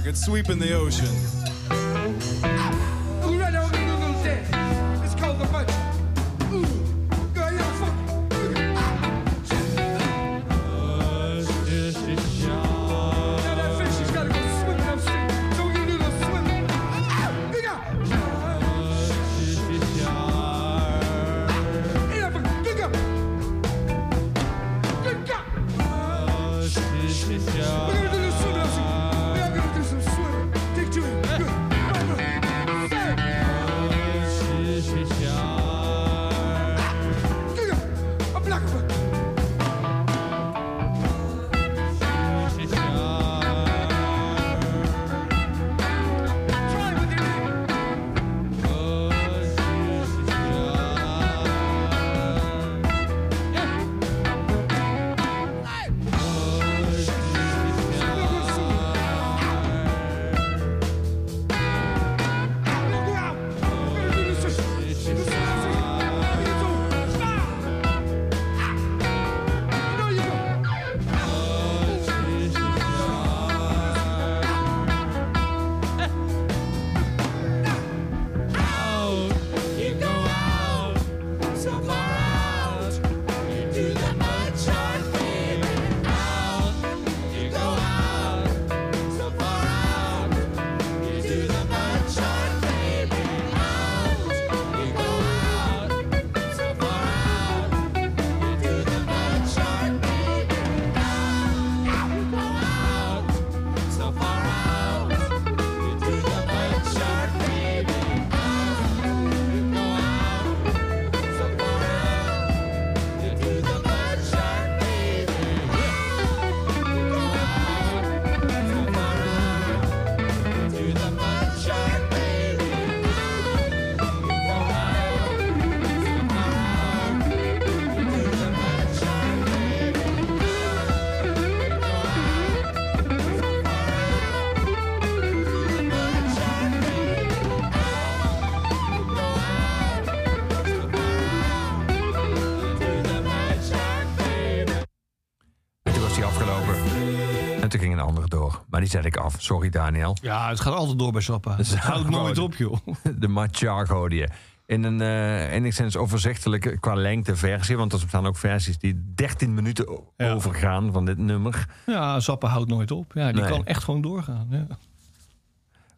It's sweeping the ocean. Zet ik af. Sorry, Daniel. Ja, het gaat altijd door bij Zappa. Het houdt nooit op, joh. De hoorde je. In een eh, enigszins overzichtelijke qua lengte versie. Want er staan ook versies die 13 minuten Ja. overgaan van dit nummer. Ja, Zappa houdt nooit op. Ja, die Nee. kan echt gewoon doorgaan. Ja.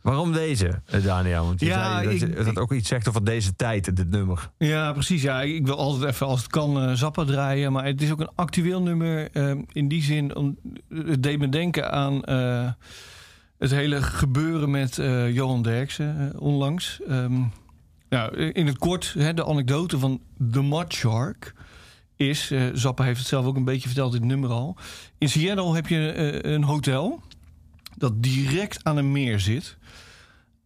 Waarom deze, eh, Daniel? Want je Ja, zei dat, je- ik- dat ook iets zegt over deze tijd, dit nummer. Ja, precies. Ja, ik wil altijd even als het kan eh, Zappa draaien. Maar het is ook een actueel nummer. eh, in die zin, om, het deed me denken aan het hele gebeuren met Johan Derksen onlangs. Ehm, nou, in het kort, hè, de anekdote van The Mud Shark is... Zappa heeft het zelf ook een beetje verteld in het nummer al. In Seattle heb je een hotel dat direct aan een meer zit...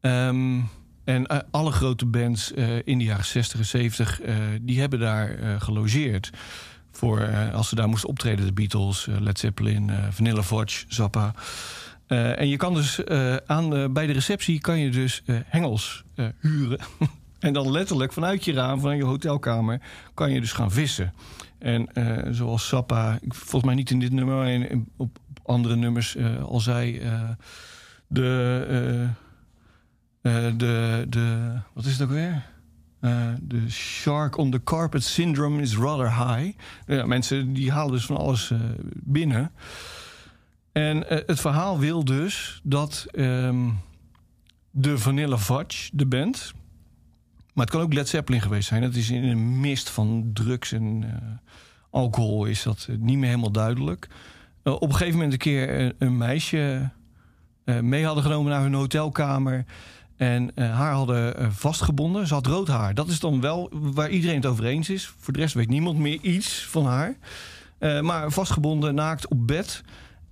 Ehm, en eh, alle grote bands eh, in de jaren 60 en 70, eh, die hebben daar gelogeerd. Voor als ze daar moesten optreden, de Beatles, Led Zeppelin, Vanilla Fudge, Zappa. En je kan dus aan bij de receptie kan je dus hengels huren. en dan letterlijk vanuit je raam, van je hotelkamer, kan je dus gaan vissen. En zoals Zappa, volgens mij niet in dit nummer, maar in, op, andere nummers al zei, de, de, de, wat is het ook weer? Eh, De shark on the carpet syndrome is rather high. Ja, mensen die halen dus van alles eh, binnen. En eh, het verhaal wil dus dat ehm, de Vanilla Fudge, de band... maar het kan ook Led Zeppelin geweest zijn. Het is in een mist van drugs en eh, alcohol is dat eh, niet meer helemaal duidelijk. Eh, op een gegeven moment een keer een, een meisje eh, mee hadden genomen naar hun hotelkamer... En eh, haar hadden eh, vastgebonden. Ze had rood haar. Dat is dan wel waar iedereen het over eens is. Voor de rest weet niemand meer iets van haar. Eh, maar vastgebonden, naakt op bed.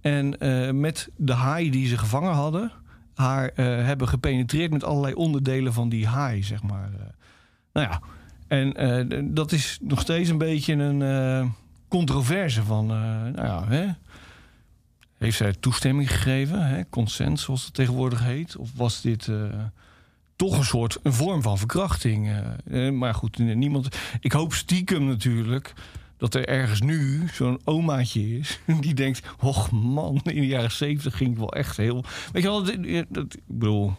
En met de haai die ze gevangen hadden... haar hebben gepenetreerd met allerlei onderdelen van die haai, zeg maar. Nou ja, en dat is nog steeds een beetje een controverse van... nou ja, hè? Heeft zij toestemming gegeven? Hè? Consent, zoals het tegenwoordig heet? Of was dit eh, toch een soort een vorm van verkrachting? eh? Eh, maar goed, niemand. Ik hoop stiekem natuurlijk dat er ergens nu zo'n omaatje is die denkt: och man, in de jaren zeventig ging ik wel echt heel. Weet je wel, dat, ik bedoel,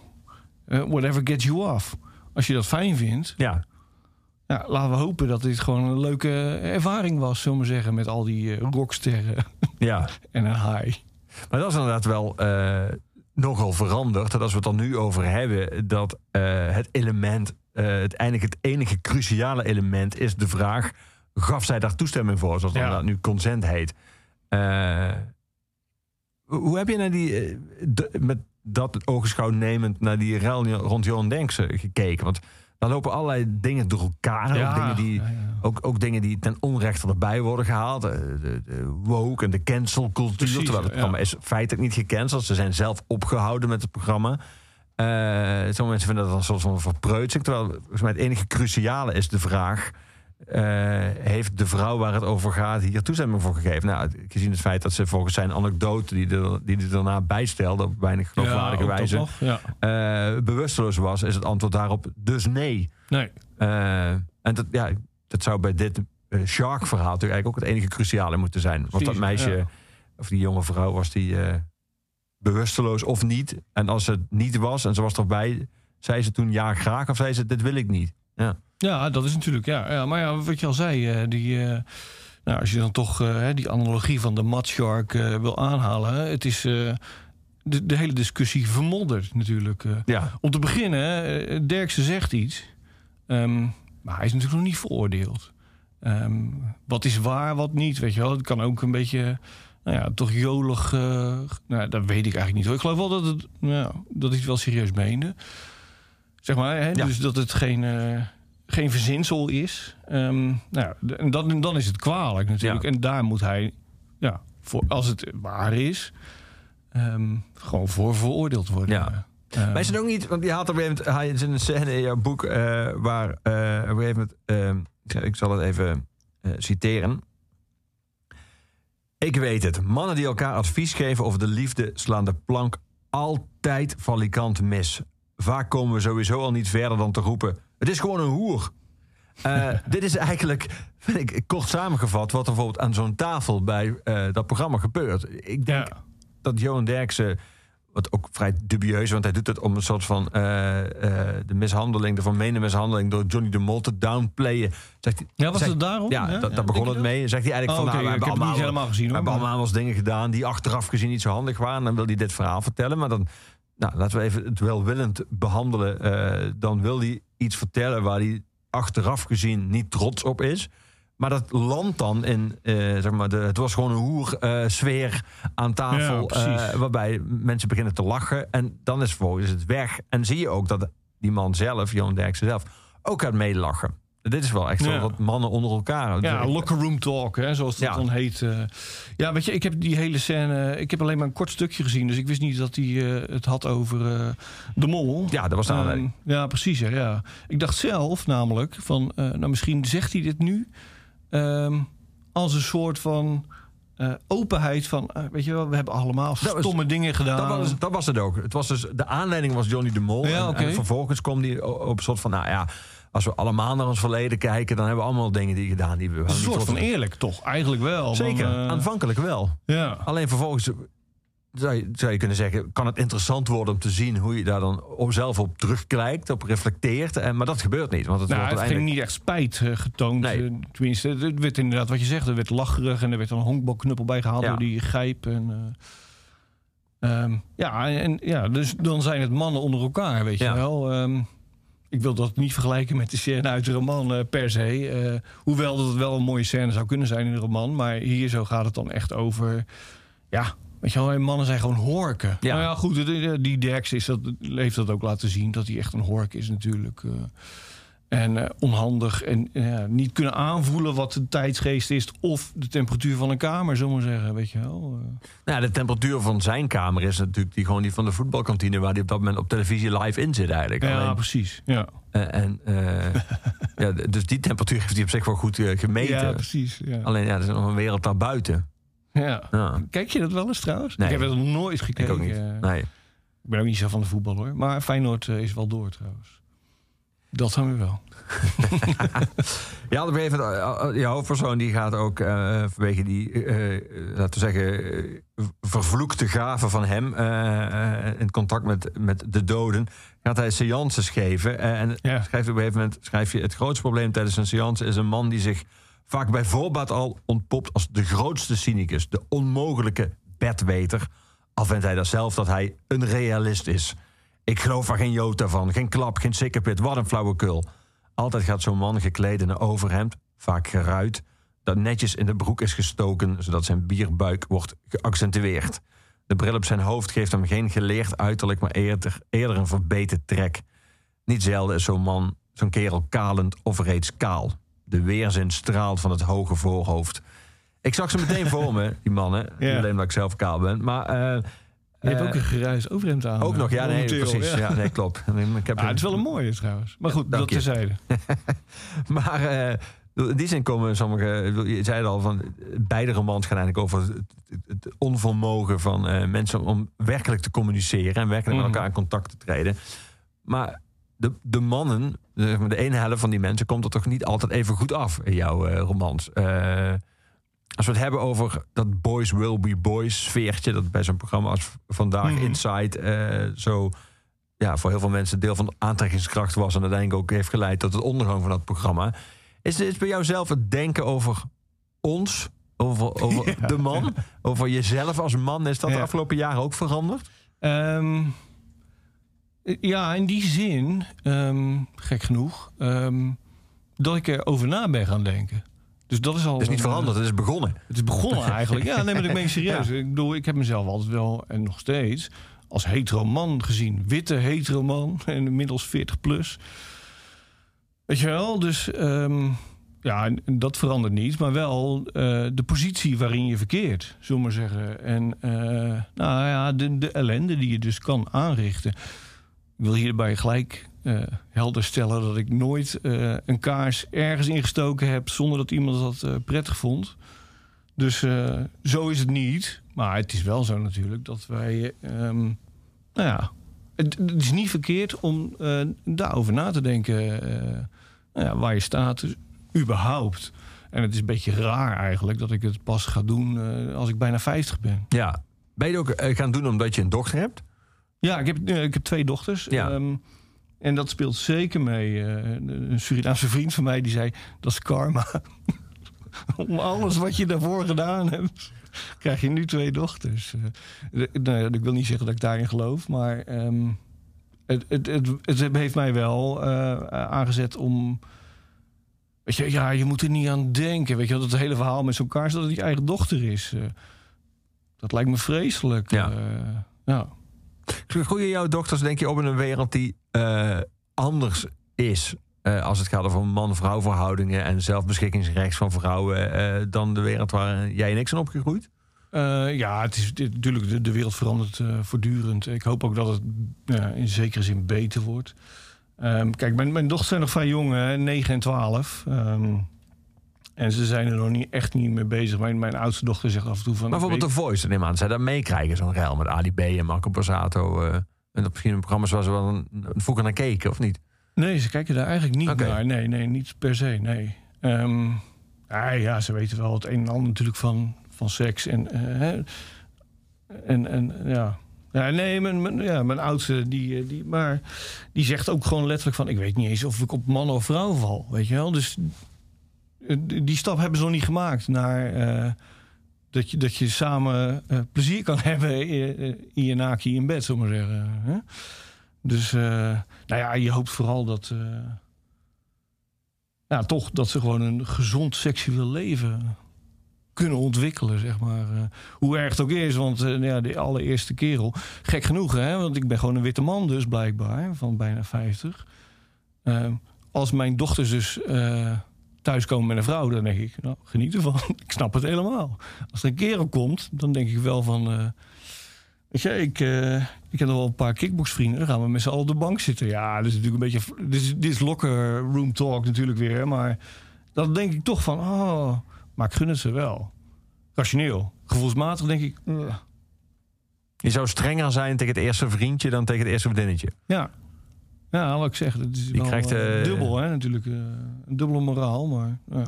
whatever gets you off. Als je dat fijn vindt, Ja, ja, laten we hopen dat dit gewoon een leuke ervaring was, zullen we zeggen, met al die rocksterren ja. en een haai. Maar dat is inderdaad wel eh, nogal veranderd. Dat als we het er nu over hebben, dat eh, het element, eh, het, het enige cruciale element is de vraag: gaf zij daar toestemming voor, zoals dat Ja. inderdaad nu consent heet? Hoe heb je naar die, met dat ogenschouw nemend naar die rel rond Johan Denkse gekeken? Want daar lopen allerlei dingen door elkaar. Ook, dingen die, ja, ja. ook, ook dingen die ten onrechte erbij worden gehaald. Eh, De, de woke en de cancelcultuur. Terwijl het programma is feitelijk niet gecanceld. Ze zijn zelf opgehouden met het programma. Eh sommige mensen vinden dat een soort van verpreutsing. Terwijl volgens mij het enige cruciale is de vraag... eh, heeft de vrouw waar het over gaat hier toestemming voor gegeven? Nou, gezien het feit dat ze volgens zijn anekdote... die er, die hij daarna bijstelde op weinig geloofwaardige wijze... nog, Ja. eh, bewusteloos was, is het antwoord daarop dus nee. Nee. Eh, en dat, ja, dat zou bij dit Shark-verhaal natuurlijk eigenlijk ook het enige cruciale moeten zijn. Want dat meisje, ja. of die jonge vrouw, was die bewusteloos of niet? En als het niet was en ze was erbij, zei ze toen ja graag of zei ze dit wil ik niet? Ja, Ja, dat is natuurlijk, ja. ja maar ja, wat je al zei, eh, die, eh, nou, als je dan toch eh, die analogie van de madshark eh wil aanhalen, het is de, de hele discussie vermodderd natuurlijk. ja. Om te beginnen, Derksen zegt iets, ehm, maar hij is natuurlijk nog niet veroordeeld. Ehm, wat is waar, wat niet, weet je wel. Het kan ook een beetje, nou ja, toch jolig, nou, dat weet ik eigenlijk niet. hoor. Ik geloof wel dat, het, nou, dat hij het wel serieus meende. Zeg maar, hè, Ja. dus dat het geen, geen verzinsel is. Ehm, nou, dan, dan is het kwalijk natuurlijk. Ja. En daar moet hij, ja, voor, als het waar is, ehm, gewoon voor veroordeeld worden. Ja. Ehm, Maar is het ook niet, want die had op een gegeven moment, hij een scène in jouw boek eh, waar eh, op een gegeven moment, ik zal- ik zal het even eh, citeren. Ik weet het, mannen die elkaar advies geven over de liefde slaan de plank altijd valikant mis. Vaak komen we sowieso al niet verder dan te roepen, het is gewoon een hoer. Eh, dit is eigenlijk, vind ik, kort samengevat, wat er bijvoorbeeld aan zo'n tafel bij eh, dat programma gebeurt. Ik denk Ja. dat Johan Derksen, wat ook vrij dubieus, want hij doet het om een soort van eh, de mishandeling, de vermeende mishandeling door Johnny de Mol te downplayen. Zegt hij, Ja, was zegt- het daarom? Ja, Ja? dat, Ja, daar begon het mee. Zegt hij eigenlijk Oh, van, oké, nou, we hebben allemaal, helemaal gezien, we hebben allemaal eens dingen gedaan die achteraf gezien niet zo handig waren. Dan wil hij dit verhaal vertellen, maar dan, nou, laten we even het welwillend behandelen. Eh, dan wil hij iets vertellen waar hij achteraf gezien niet trots op is. Maar dat landt dan in, eh, zeg maar, de, het was gewoon een hoer eh, sfeer aan tafel. eh, waarbij mensen beginnen te lachen. En dan is vervolgens het weg. En zie je ook dat die man zelf, Johan Derksen zelf, ook gaat meelachen. Dit is wel echt zo Ja. wat mannen onder elkaar. Ja, locker room talk, hè, zoals dat Ja. dan heet. eh. ja, weet je, ik heb die hele scène... Ik heb alleen maar een kort stukje gezien, dus ik wist niet dat hij eh, het had over eh, de mol. Ja, dat was de Ehm, aanleiding. ja, precies. Hè, ja. Ik dacht zelf namelijk van, nou misschien zegt hij dit nu ehm, als een soort van openheid van, weet je wel, we hebben allemaal stomme dingen gedaan. Dat was, dat was het ook. Het was dus, de aanleiding was Johnny de Mol. Ja, en, vervolgens kwam die o- op een soort van... Nou ja, als we allemaal naar ons verleden kijken... dan hebben we allemaal dingen die gedaan die we... een soort van eerlijk, toch? Eigenlijk wel. Zeker, eh, aanvankelijk wel. ja. Alleen vervolgens zou je, zou je kunnen zeggen... kan het interessant worden om te zien hoe je daar dan op zelf op terugkijkt... op reflecteert. En, maar dat gebeurt niet. Want het Nou, wordt het ging uiteindelijk... niet echt spijt eh, getoond. Nee. Eh, tenminste, het werd inderdaad wat je zegt. Er werd lacherig en er werd een honkbalknuppel bij gehaald Ja. door die gijp. En, eh, ehm, ja, en, ja, dus dan zijn het mannen onder elkaar, weet je wel. Ehm, ik wil dat niet vergelijken met de scène uit de roman eh, per se. Eh, hoewel dat het wel een mooie scène zou kunnen zijn in de roman. Maar hier zo gaat het dan echt over... Ja, weet je wel, mannen zijn gewoon horken. Ja. Nou ja, goed, die- die Derks is dat, heeft dat ook laten zien... dat hij echt een hork is natuurlijk. eh. En eh, onhandig en eh, niet kunnen aanvoelen wat de tijdsgeest is... of de temperatuur van een kamer, zullen we maar zeggen. Weet je wel. Eh, Nou, de temperatuur van zijn kamer is natuurlijk die, gewoon die van de voetbalkantine... waar hij op dat moment op televisie live in zit eigenlijk. ja, Alleen, precies. Ja. en, ja, dus die temperatuur heeft hij op zich wel goed gemeten. ja, precies. Ja. Alleen ja, er is nog een wereld daarbuiten. Ja. Ja. Kijk je dat wel eens trouwens? Nee. Ik heb het nog nooit Ik gekeken. ook niet. Nee. Ik ben ook niet zo van de voetbal hoor. Maar Feyenoord is wel door trouwens. Dat dan weer wel. Ja, een gegeven moment, eh, eh, je hoofdpersoon die gaat ook eh, vanwege die, laten we zeggen, vervloekte gaven van hem in contact met, met de doden, gaat hij seances geven. En Ja. schrijft op een gegeven moment, schrijf je, het grootste probleem tijdens een seance is een man die zich vaak bij voorbaat al ontpopt als de grootste cynicus, de onmogelijke bedweter. Al vindt hij dat zelf dat hij een realist is. Ik geloof er geen jota van, geen klap, geen sikkepit, wat een flauwekul. Altijd gaat zo'n man gekleed in een overhemd, vaak geruit, dat netjes in de broek is gestoken, zodat zijn bierbuik wordt geaccentueerd. De bril op zijn hoofd geeft hem geen geleerd uiterlijk, maar eerder, eerder een verbeten trek. Niet zelden is zo'n man, zo'n kerel kalend of reeds kaal. De weerzin straalt van het hoge voorhoofd. Ik zag ze meteen voor me, die mannen. Ja. alleen omdat ik zelf kaal ben. Maar eh, Je hebt eh, ook een geruis overhemd aan. ook nog, ja, nee, momenteel, precies. ja. Ja, nee, klopt. Ik heb Ah, het is wel een mooie trouwens. Maar goed, dat je. terzijde. Maar eh, in die zin komen sommige. Je zei het al van. Beide romans gaan eigenlijk over het, onvermogen van eh, mensen om werkelijk te communiceren en werkelijk met Mhm. elkaar in contact te treden. Maar de, de mannen, de ene helft van die mensen, komt er toch niet altijd even goed af in jouw eh, romans. Als we het hebben over dat boys will be boys sfeertje, dat bij zo'n programma als vandaag Mhm. Inside eh, zo ja, voor heel veel mensen deel van de aantrekkingskracht was en uiteindelijk ook heeft geleid tot het ondergang van dat programma. Is het bij jou zelf het denken over ons, over, over de man, over jezelf als man, is dat de afgelopen jaren ook veranderd? Ehm, ja, in die zin, ehm, gek genoeg, ehm, dat ik erover na ben gaan denken. Dus dat is al. Het is niet veranderd, het is begonnen. Het is begonnen eigenlijk. Ja, nee, maar ik meen serieus. Ik bedoel, ik heb mezelf altijd wel, en nog steeds, als hetero man gezien. Witte hetero man, en inmiddels 40 plus. Weet je wel? Dus ehm, ja, dat verandert niet. Maar wel eh, de positie waarin je verkeert, zullen we maar zeggen. En eh, nou ja, de, de ellende die je dus kan aanrichten. Ik wil hierbij gelijk eh, helder stellen dat ik nooit eh, een kaars ergens ingestoken heb zonder dat iemand dat eh, prettig vond. Dus zo is het niet. Maar het is wel zo natuurlijk dat wij. ehm, nou ja, het, het is niet verkeerd om daarover na te denken. nou ja, waar je staat, dus überhaupt. En het is een beetje raar eigenlijk dat ik het pas ga doen als ik bijna 50 ben. Ja. Ben je het ook gaan doen omdat je een dochter hebt? Ja, ik heb, ik heb twee dochters. Ja. Ehm, en dat speelt zeker mee. Eh, een Surinaamse vriend van mij die zei: dat is karma. Om alles wat je daarvoor gedaan hebt, krijg je nu twee dochters. Eh, nou ik wil niet zeggen dat ik daarin geloof, maar ehm, het, het, het, het heeft mij wel eh, aangezet om. Weet je, ja, je moet er niet aan denken. Weet je, dat het hele verhaal met zo'n kaars dat het je eigen dochter is. dat lijkt me vreselijk. Ja. Ja. Groeien jouw dochters, denk je, op in een wereld die eh, anders is? eh, als het gaat over man-vrouw verhoudingen en zelfbeschikkingsrecht van vrouwen, eh, dan de wereld waar jij en ik zijn opgegroeid? Ja, het is natuurlijk, de, de wereld verandert voortdurend. Ik hoop ook dat het in zekere zin beter wordt. Ehm, kijk, mijn, mijn dochters zijn nog vrij jong, hè, 9 en 12. Ehm, en ze zijn er nog niet, echt niet mee bezig. Mijn, mijn oudste dochter zegt af en toe van... Maar bijvoorbeeld The Voice, neem aan, zij dat meekrijgen, zo'n ruil met Ali B en Marco Borsato. eh en dat misschien een programma's waar ze wel een, een vroeger naar keken, of niet? nee, ze kijken daar eigenlijk niet naar. Nee, nee, niet per se, nee. Ehm, ja, ja, ze weten wel het een en ander natuurlijk van, van seks. En, eh, en, en ja... Ja, nee, mijn, mijn, ja, mijn oudste, die, eh, die, maar die zegt ook gewoon letterlijk van... ik weet niet eens of ik op man of vrouw val, weet je wel. Dus die stap hebben ze nog niet gemaakt naar... eh, dat, je, dat je samen eh, plezier kan hebben in, eh, je naakje in bed, zullen maar zeggen. Hè? Dus, eh, nou ja, je hoopt vooral dat... eh, ja, toch dat ze gewoon een gezond seksueel leven kunnen ontwikkelen, zeg maar. Eh, hoe erg het ook is, want eh, ja, de allereerste kerel... Gek genoeg, hè, want ik ben gewoon een witte man dus, blijkbaar, van bijna 50. Eh, als mijn dochters dus eh, thuiskomen met een vrouw, dan denk ik... Nou, geniet ervan, ik snap het helemaal. Als er een kerel komt, dan denk ik wel van... eh, Weet je, ik, eh, ik heb nog wel een paar kickboxvrienden. Dan gaan we met z'n allen op de bank zitten. Ja, dat is natuurlijk een beetje... Dit is, dit is locker room talk natuurlijk weer. Maar dan denk ik toch van... Oh, maar ik gun het ze wel. Rationeel. Gevoelsmatig denk ik... Je zou strenger zijn tegen het eerste vriendje dan tegen het eerste vriendinnetje. ja. Ja, laat ik zeggen, het is wel, krijgt, eh, eh, dubbel, hè, natuurlijk. eh, een dubbele moraal, maar ja.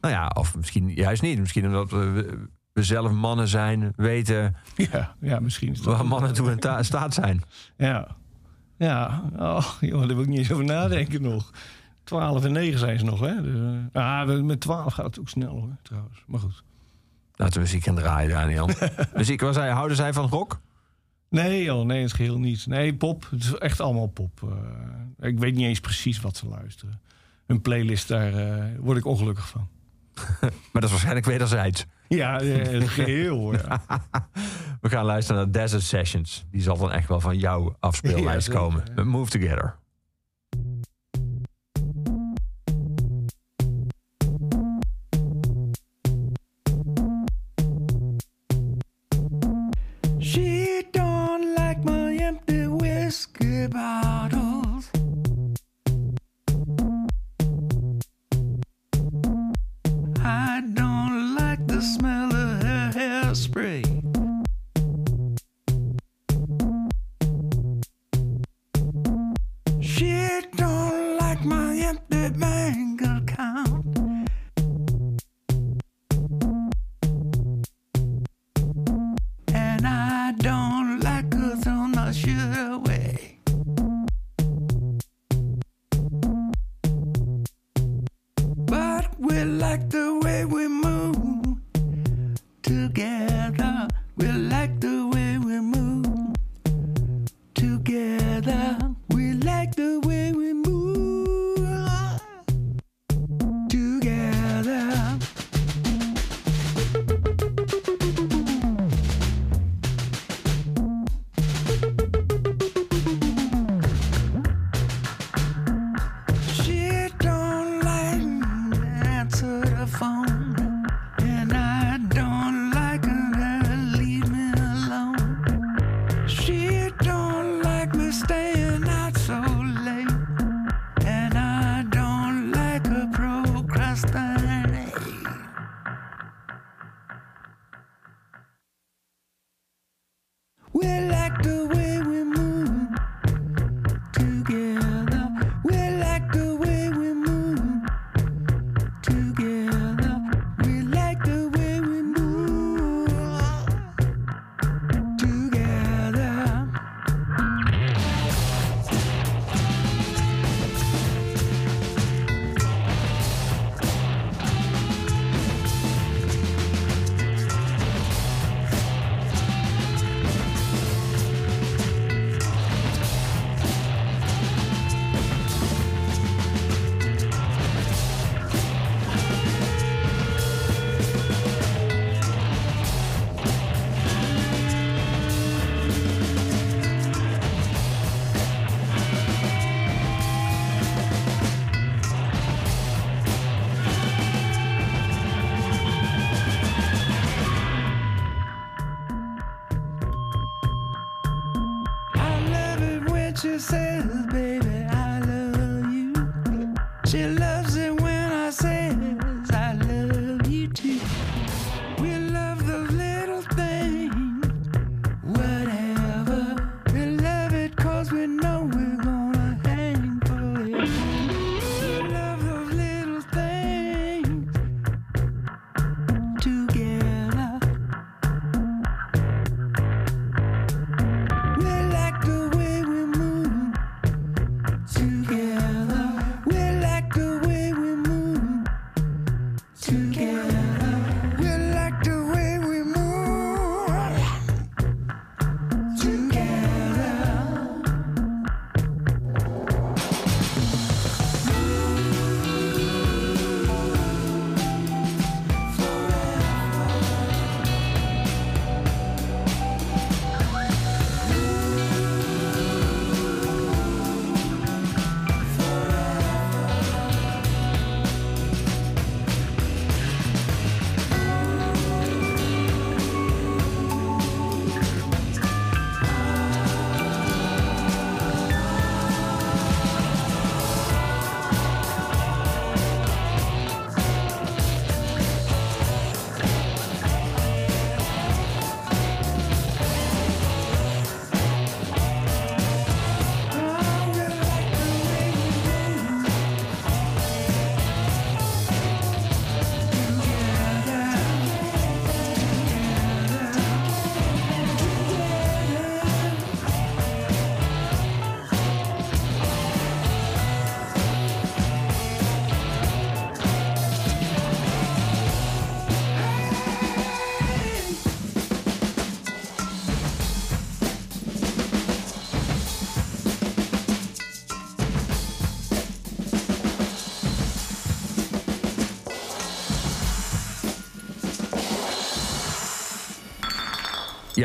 Nou ja, of misschien juist niet. Misschien omdat we, we zelf mannen zijn, weten Ja, ja, misschien is waar mannen toe in ta- staat zijn. Ja. Ja, oh, joh, daar wil ik niet eens over nadenken nog. 12 en 9 zijn ze nog, hè? Dus, ah, met 12 gaat het ook snel, hoor, trouwens. Maar goed. Laten we muziek gaan draaien, Daniel. muziek, waar zij, houden zij van rock? Nee, joh, nee, in het geheel niet. Nee, pop. Het is echt allemaal pop. Eh, ik weet niet eens precies wat ze luisteren. Een playlist, daar eh, word ik ongelukkig van. Maar dat is waarschijnlijk wederzijds. Ja, eh, het geheel, hoor. Ja. We gaan luisteren naar Desert Sessions. Die zal dan echt wel van jouw afspeellijst Ja, komen. Met Move Together.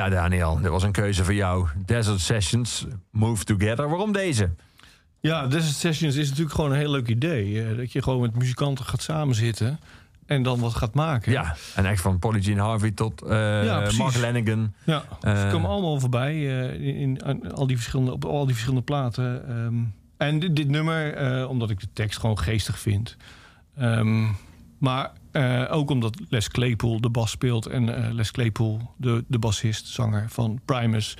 Ja, Daniel, dit was een keuze voor jou. Desert Sessions, Move Together. Waarom deze? Ja, Desert Sessions is natuurlijk gewoon een heel leuk idee. eh, dat je gewoon met muzikanten gaat samenzitten en dan wat gaat maken. Ja, en echt van Polly Jean Harvey tot eh Ja. Mark Lanigan. Ja, Eh, ze komen allemaal voorbij eh, in, al die verschillende, op al die verschillende platen. ehm. en dit, dit nummer, eh, omdat ik de tekst gewoon geestig vind. Ehm, maar eh, ook omdat Les Claypool de bas speelt. En eh, Les Claypool, de, de bassist, zanger van Primus.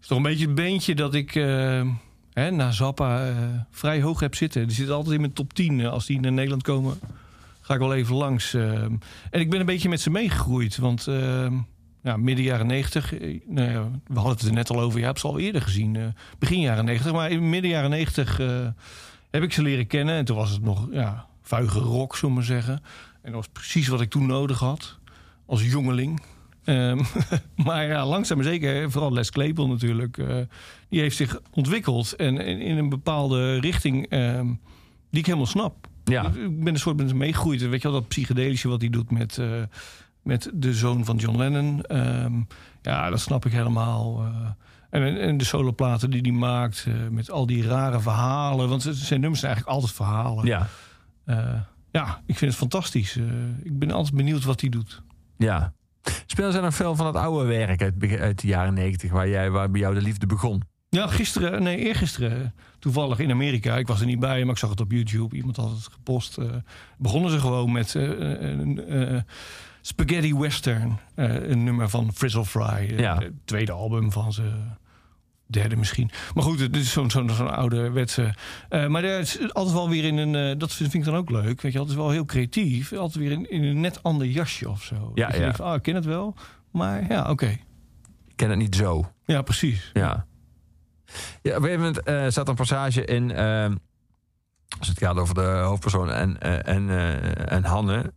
Is toch een beetje het beentje dat ik eh, hè, na Zappa vrij hoog heb zitten. Die zit altijd in mijn top 10. eh, als die naar Nederland komen, ga ik wel even langs. en ik ben een beetje met ze meegegroeid. Want ja, midden jaren 90, eh, nou ja, we hadden het er net al over. Je hebt ze al eerder gezien, begin jaren 90. Maar in midden jaren 90 eh, heb ik ze leren kennen. En toen was het nog ja, vuige rock, zullen we maar zeggen. En dat was precies wat ik toen nodig had, als jongeling. Ehm, maar ja, langzaam maar zeker, vooral Les Claypool natuurlijk... eh, die heeft zich ontwikkeld en in, in een bepaalde richting... ehm, die ik helemaal snap. Ja. Ik ben een soort met meegegroeid. Weet je wel, dat psychedelische wat hij doet met, eh, met de zoon van John Lennon. Ehm, ja, dat snap ik helemaal. eh. en, en de soloplaten die hij maakt, met al die rare verhalen. Want zijn nummers zijn eigenlijk altijd verhalen. Ja, ja, ik vind het fantastisch. Eh, ik ben altijd benieuwd wat hij doet. ja. Spelen zij nog veel van het oude werk uit, uit de jaren negentig... Waar, jij, waar bij jou de liefde begon? Ja, gisteren, nee, eergisteren, toevallig in Amerika. Ik was er niet bij, maar ik zag het op YouTube. Iemand had het gepost. eh, begonnen ze gewoon met eh, eh, Spaghetti Western. eh, een nummer van Frizzle Fry. eh, Ja. Het tweede album van ze. Derde misschien. Maar goed, het is zo'n zo'n zo'n oude wetse. Eh, maar er is altijd wel weer in een... eh, dat vind ik dan ook leuk. Weet je, altijd wel heel creatief. Altijd weer in, in een net ander jasje of zo. Ja, ja. denkt ah, ik ken het wel. Maar ja, oké. Ik ken het niet zo. Ja, precies. Ja. ja op een gegeven moment staat er een passage in... eh, als het gaat over de hoofdpersoon en, en, en Hanne...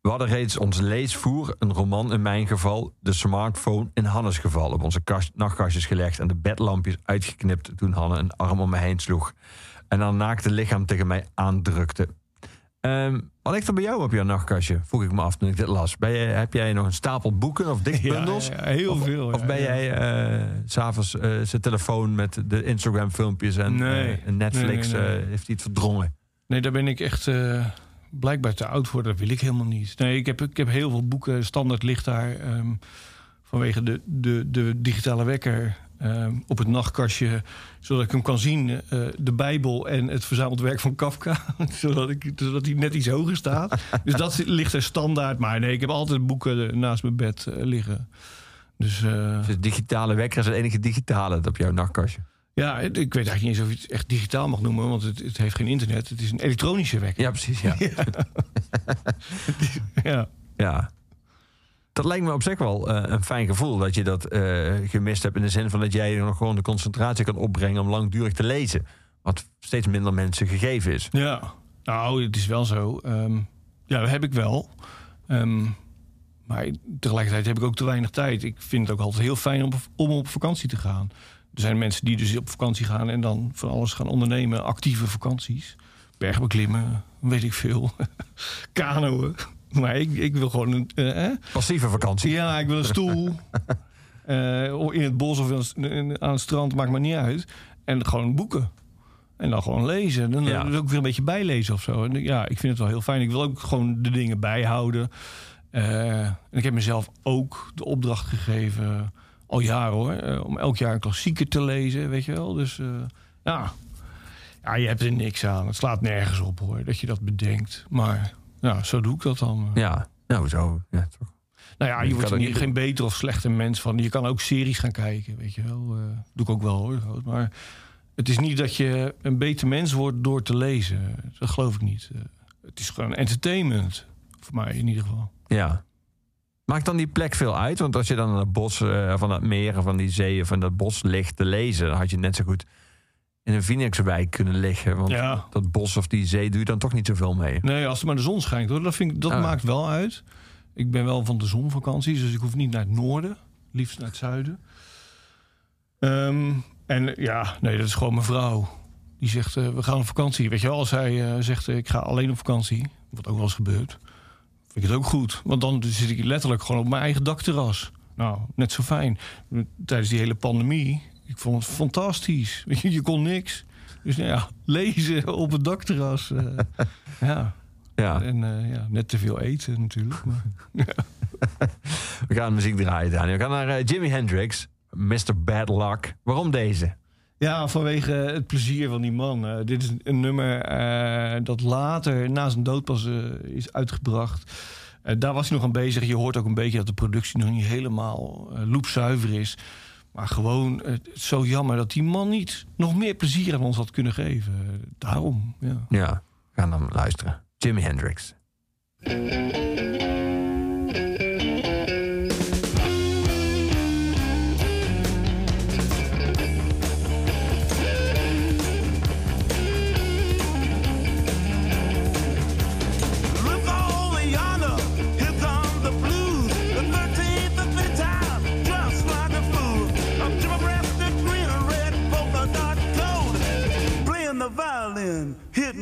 we hadden reeds ons leesvoer, een roman in mijn geval... de smartphone in Hannes geval... op onze kast, nachtkastjes gelegd en de bedlampjes uitgeknipt... toen Hanne een arm om me heen sloeg... en haar naakte lichaam tegen mij aandrukte. Ehm, wat ligt er bij jou op jouw nachtkastje? Vroeg ik me af toen ik dit las. Ben heb jij nog een stapel boeken of dikbundels? Ja, ja, heel of, veel. Of ben jij s s'avonds eh zijn telefoon met de Instagram-filmpjes en, Nee. eh, en Netflix, Nee, nee, heeft hij het verdrongen? Nee, daar ben ik echt blijkbaar te oud voor. Dat wil ik helemaal niet. Nee, ik heb, ik heb heel veel boeken. Standaard ligt daar ehm, vanwege de, de, de digitale wekker ehm, op het nachtkastje. Zodat ik hem kan zien. eh, de Bijbel en het verzameld werk van Kafka. zodat, ik, zodat hij net iets hoger staat. dus dat ligt er standaard. Maar nee, ik heb altijd boeken naast mijn bed eh, liggen. Dus eh, Dus digitale wekker is het enige digitale op jouw nachtkastje. Ja, ik weet eigenlijk niet eens of je het echt digitaal mag noemen. Want het, het heeft geen internet. Het is een elektronische wekker. Ja, precies. Ja. ja. ja. Dat lijkt me op zich wel eh, een fijn gevoel dat je dat eh, gemist hebt. In de zin van dat jij nog gewoon de concentratie kan opbrengen om langdurig te lezen. Wat steeds minder mensen gegeven is. Ja, nou, het is wel zo. Ehm, ja, dat heb ik wel. Ehm, maar tegelijkertijd heb ik ook te weinig tijd. Ik vind het ook altijd heel fijn om, om op vakantie te gaan. Er zijn mensen die dus op vakantie gaan en dan van alles gaan ondernemen. Actieve vakanties. Bergbeklimmen, weet ik veel. Kanoën. Maar ik, ik wil gewoon een... eh? Passieve vakantie. Ja, ik wil een stoel. Eh, in het bos of aan het strand, maakt me niet uit. En gewoon boeken. En dan gewoon lezen. Dan Ja. ook weer een beetje bijlezen of zo. En ja, ik vind het wel heel fijn. Ik wil ook gewoon de dingen bijhouden. Eh, en ik heb mezelf ook de opdracht gegeven, al jaren hoor, eh, om elk jaar een klassieker te lezen, weet je wel. Dus eh, ja. ja, je hebt er niks aan. Het slaat nergens op hoor, dat je dat bedenkt. Maar ja, zo doe ik dat dan. Ja, nou zo. Ja, toch. Nou ja, Je je wordt er niet, geen beter of slechter mens van. Je kan ook series gaan kijken, weet je wel. Eh, doe ik ook wel hoor. Maar het is niet dat je een beter mens wordt door te lezen. Dat geloof ik niet. Eh, het is gewoon entertainment. Voor mij in ieder geval. Ja. Maakt dan die plek veel uit? Want als je dan aan het bos eh, van dat meer, van die zee, van dat bos ligt te lezen, dan had je net zo goed in een Phoenixwijk kunnen liggen. Want Ja. dat bos of die zee doe je dan toch niet zoveel mee. Nee, als er maar de zon schijnt hoor. Dat, vind ik, dat Ah. maakt wel uit. Ik ben wel van de zonvakanties, dus ik hoef niet naar het noorden. Liefst naar het zuiden. Ehm, en ja, nee, dat is gewoon mijn vrouw. Die zegt, eh, we gaan op vakantie. Weet je wel, als zij eh, zegt, ik ga alleen op vakantie. Wat ook wel eens gebeurt. Vind ik het ook goed. Want dan zit ik letterlijk gewoon op mijn eigen dakterras. nou, net zo fijn. Tijdens die hele pandemie, ik vond het fantastisch. Je, je kon niks. Dus nou ja, lezen op het dakterras. eh, ja. Ja. En eh, ja, net te veel eten natuurlijk. Maar, We gaan muziek draaien, Daniel. We gaan naar eh, Jimi Hendrix, Mr. Bad Luck. Waarom deze? Ja, vanwege het plezier van die man. Eh, dit is een nummer eh, dat later, na zijn dood pas, eh, is uitgebracht. Daar was hij nog aan bezig. Je hoort ook een beetje dat de productie nog niet helemaal loepzuiver is. Maar gewoon, het zo jammer dat die man niet nog meer plezier aan ons had kunnen geven. Daarom, ja. Ja, gaan dan luisteren. Jimi Hendrix.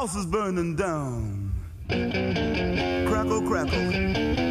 house is burning down. Crackle, crackle.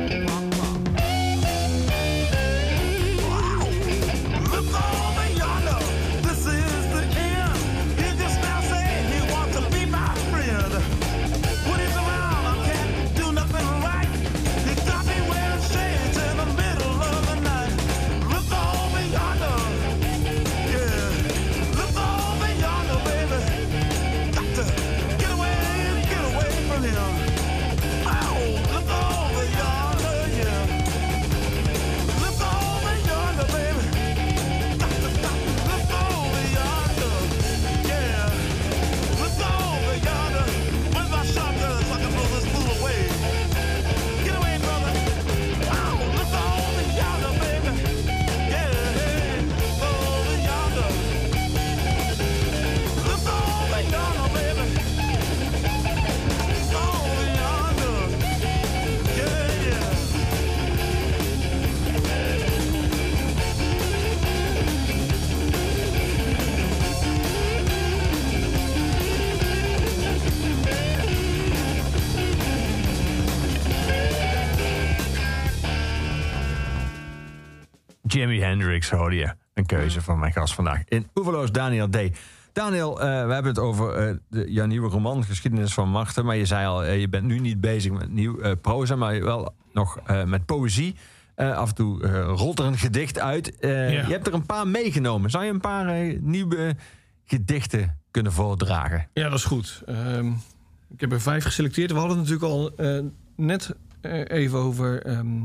Jimi Hendrix hoorde je. Een keuze van mijn gast vandaag in Oeverloos Daniel D. Daniel, eh, we hebben het over eh, de, jouw nieuwe roman, Geschiedenis van Machten. Maar je zei al, eh, je bent nu niet bezig met nieuw proza, maar wel nog met poëzie. Af en toe rolt er een gedicht uit. Ja. Je hebt er een paar meegenomen. Zou je een paar nieuwe gedichten kunnen voordragen? Ja, dat is goed. Ehm, ik heb er vijf geselecteerd. We hadden het natuurlijk al net even over... ehm,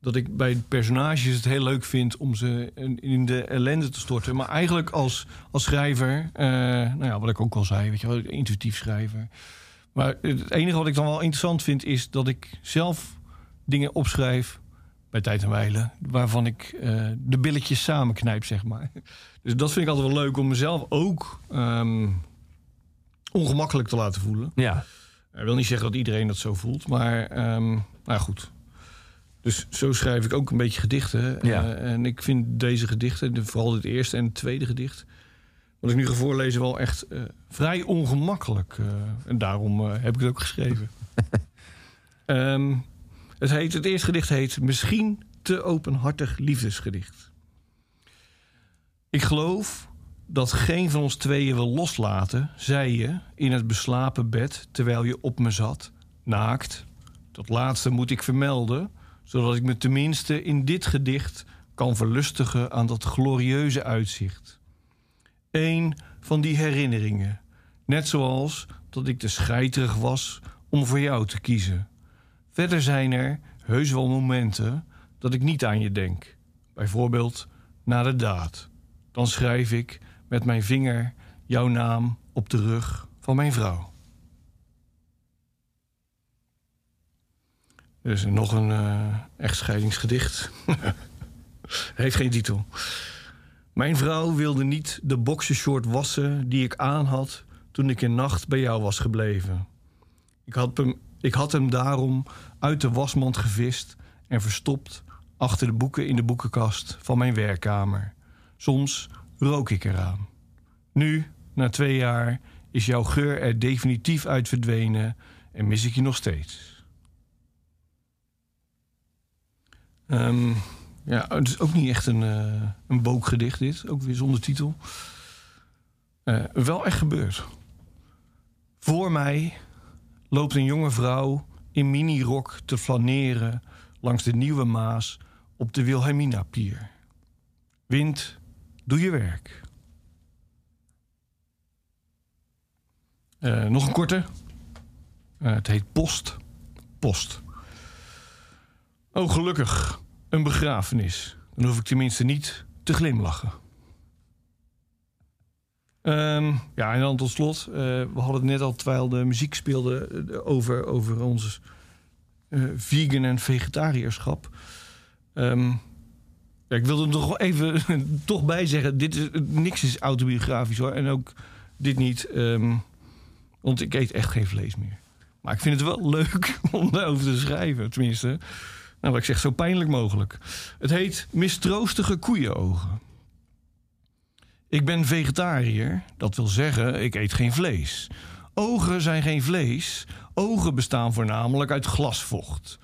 dat ik bij personages het heel leuk vind om ze in- de ellende te storten. Maar eigenlijk als, als schrijver, eh, nou ja, wat ik ook al zei, weet je wel, intuïtief schrijver. Maar het enige wat ik dan wel interessant vind, is dat ik zelf dingen opschrijf bij tijd en wijle, waarvan ik eh, de billetjes samenknijp, zeg maar. Dus dat vind ik altijd wel leuk om mezelf ook ehm, ongemakkelijk te laten voelen. Ja, Ik wil niet zeggen dat iedereen dat zo voelt, maar ehm, nou goed. Dus zo schrijf ik ook een beetje gedichten. Ja. Eh, en ik vind deze gedichten, vooral het eerste en het tweede gedicht... wat ik nu ga voorlezen, wel echt eh, vrij ongemakkelijk. eh, en daarom heb ik het ook geschreven. Ehm, het, heet, het eerste gedicht heet Misschien te openhartig liefdesgedicht. Ik geloof dat geen van ons tweeën wil loslaten, zei je in het beslapen bed terwijl je op me zat, naakt. Dat laatste moet ik vermelden, zodat ik me tenminste in dit gedicht kan verlustigen aan dat glorieuze uitzicht. Eén van die herinneringen, net zoals dat ik te scheiterig was om voor jou te kiezen. Verder zijn er heus wel momenten dat ik niet aan je denk. Bijvoorbeeld na de daad. Dan schrijf ik met mijn vinger jouw naam op de rug van mijn vrouw. Is nog een eh, echtscheidingsgedicht. Heeft geen titel. Mijn vrouw wilde niet de boxershort wassen die ik aan had toen ik een nacht bij jou was gebleven. Ik had hem, ik had hem daarom uit de wasmand gevist en verstopt achter de boeken in de boekenkast van mijn werkkamer. Soms rook ik eraan. Nu, na twee jaar, is jouw geur er definitief uit verdwenen en mis ik je nog steeds. Ehm, ja, het is ook niet echt een, eh een boekgedicht dit, ook weer zonder titel. Eh, wel echt gebeurd. Voor mij loopt een jonge vrouw in minirok te flaneren langs de Nieuwe Maas op de Wilhelmina-pier. Wind, doe je werk. Eh, nog een korte. Het heet Post. Post. Oh, gelukkig. Een begrafenis. Dan hoef ik tenminste niet te glimlachen. Ehm, ja, en dan tot slot. eh, we hadden het net al, terwijl de muziek speelde, eh, over, over ons eh, vegan en vegetariërschap. Ehm, ik wilde er wel even toch bij zeggen. Dit is, niks is autobiografisch hoor. En ook dit niet. ehm, want ik eet echt geen vlees meer. Maar ik vind het wel leuk om daarover te schrijven. Tenminste, nou, wat ik zeg, zo pijnlijk mogelijk. Het heet Mistroostige koeienogen. Ik ben vegetariër, dat wil zeggen, ik eet geen vlees. Ogen zijn geen vlees. Ogen bestaan voornamelijk uit glasvocht.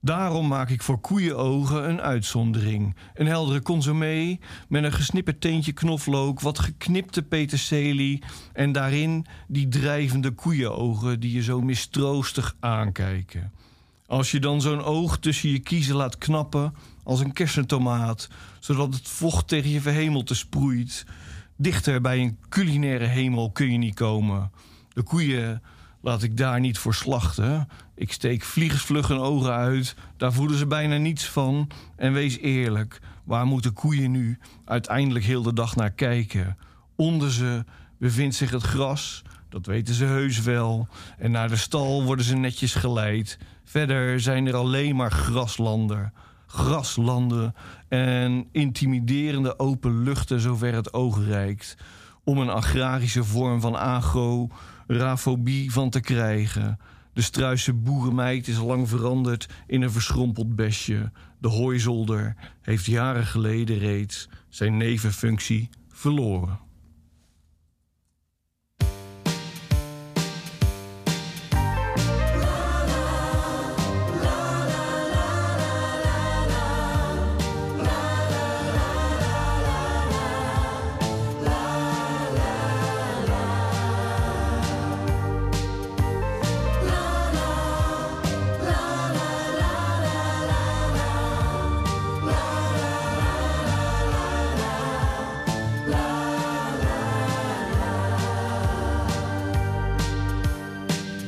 Daarom maak ik voor koeienogen een uitzondering. Een heldere consommé met een gesnipperd teentje knoflook, wat geknipte peterselie en daarin die drijvende koeienogen die je zo mistroostig aankijken. Als je dan zo'n oog tussen je kiezen laat knappen als een kersentomaat, zodat het vocht tegen je verhemelte sproeit. Dichter bij een culinaire hemel kun je niet komen. De koeien laat ik daar niet voor slachten. Ik steek vliegensvlug hun ogen uit, daar voelen ze bijna niets van. En wees eerlijk, waar moeten koeien nu uiteindelijk heel de dag naar kijken? Onder ze bevindt zich het gras, dat weten ze heus wel. En naar de stal worden ze netjes geleid. Verder zijn er alleen maar graslanden. Graslanden en intimiderende open luchten zover het oog reikt. Om een agrarische vorm van agorafobie van te krijgen. De struise boerenmeid is lang veranderd in een verschrompeld besje. De hooizolder heeft jaren geleden reeds zijn nevenfunctie verloren.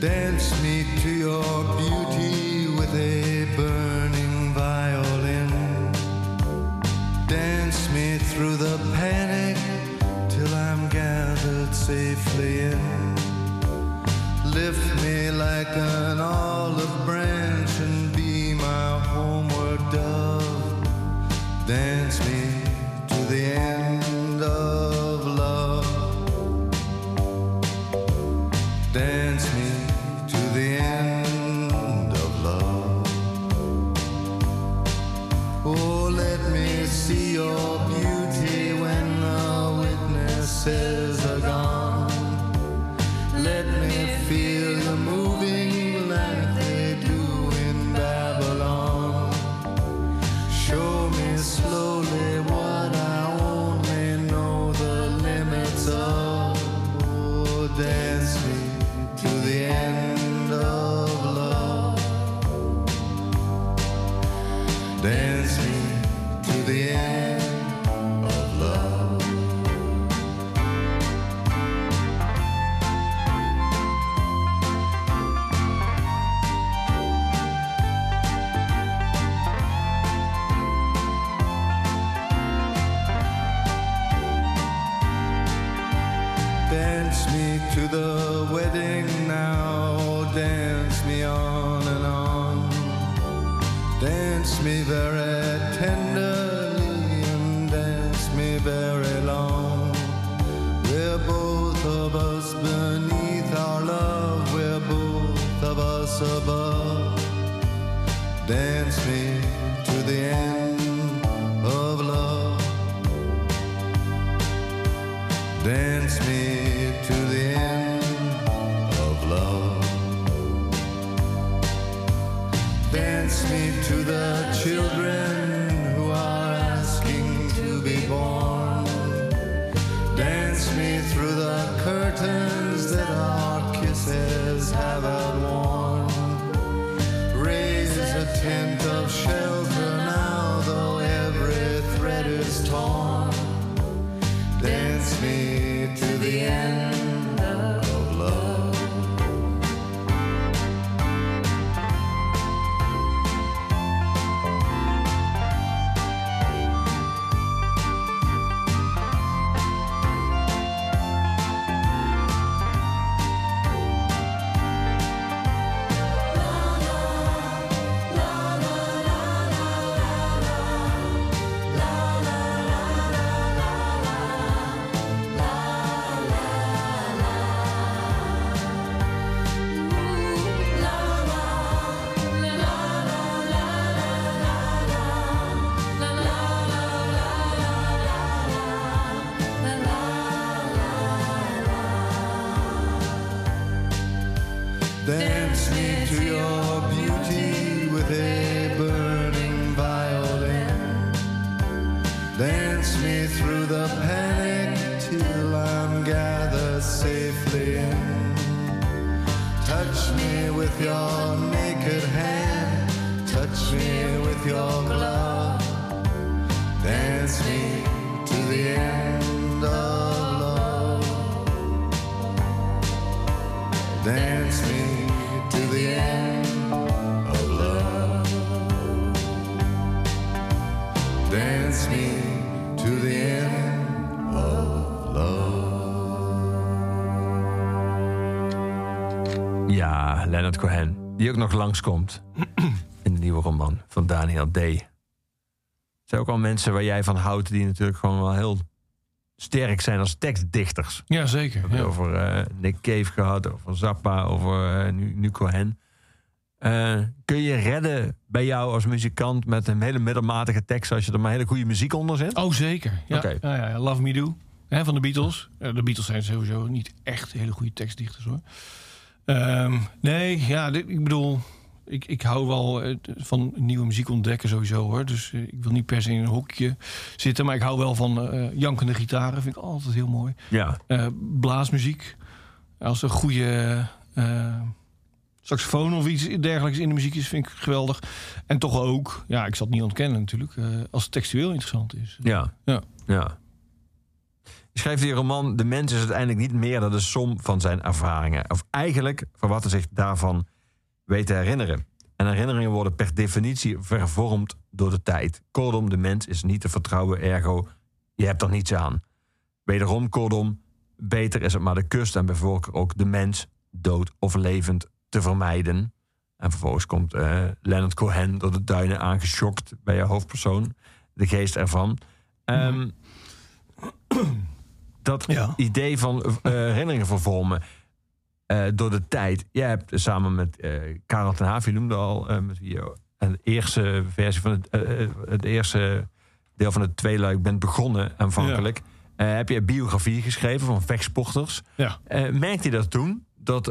Dance me to your beauty with a burning violin. Dance me through the panic till I'm gathered safely in. Lift me like an olive nog langskomt in de nieuwe roman van Daniel D. Er zijn ook al mensen waar jij van houdt... die natuurlijk gewoon wel heel sterk zijn als tekstdichters. Ja, zeker. Ja. over eh, Nick Cave gehad, over Zappa, over eh, nu, nu Cohen. Eh, kun je redden bij jou als muzikant met een hele middelmatige tekst... als je er maar hele goede muziek onder zit? Oh, zeker. Ja, Oké. ja, ja, Love Me Do hè, van de Beatles. De Beatles zijn sowieso niet echt hele goede tekstdichters hoor. Ehm, nee, ja, dit- ik bedoel, ik, ik hou wel eh, van nieuwe muziek ontdekken sowieso hoor. Dus eh, ik wil niet per se in een hokje zitten, maar ik hou wel van eh, jankende gitaren. Vind ik altijd heel mooi. Ja. Blaasmuziek. Als er goede saxofoon of iets dergelijks in de muziek is, vind ik geweldig. En toch ook, ja, ik zal het niet ontkennen natuurlijk, als het textueel interessant is. Ja. Ja. ja. Schrijft je roman... de mens is uiteindelijk niet meer dan de som van zijn ervaringen. Of eigenlijk van wat hij zich daarvan weet te herinneren. En herinneringen worden per definitie vervormd door de tijd. Kortom, de mens is niet te vertrouwen, ergo, je hebt er niets aan. Wederom, kortom, beter is het maar de kust en bij voorkeur ook de mens, dood of levend, te vermijden. En vervolgens komt eh Leonard Cohen door de duinen aangeschokt bij je hoofdpersoon, de geest ervan. Ehm, dat Ja. idee van eh, herinneringen vervormen eh, door de tijd. Jij hebt samen met eh Karel ten Haaf, je noemde al, met wie je een eerste versie van het, het eerste deel van het tweeluik bent begonnen aanvankelijk. Heb je een biografie geschreven van vechtsporters. Ja. Merkte je dat toen? Dat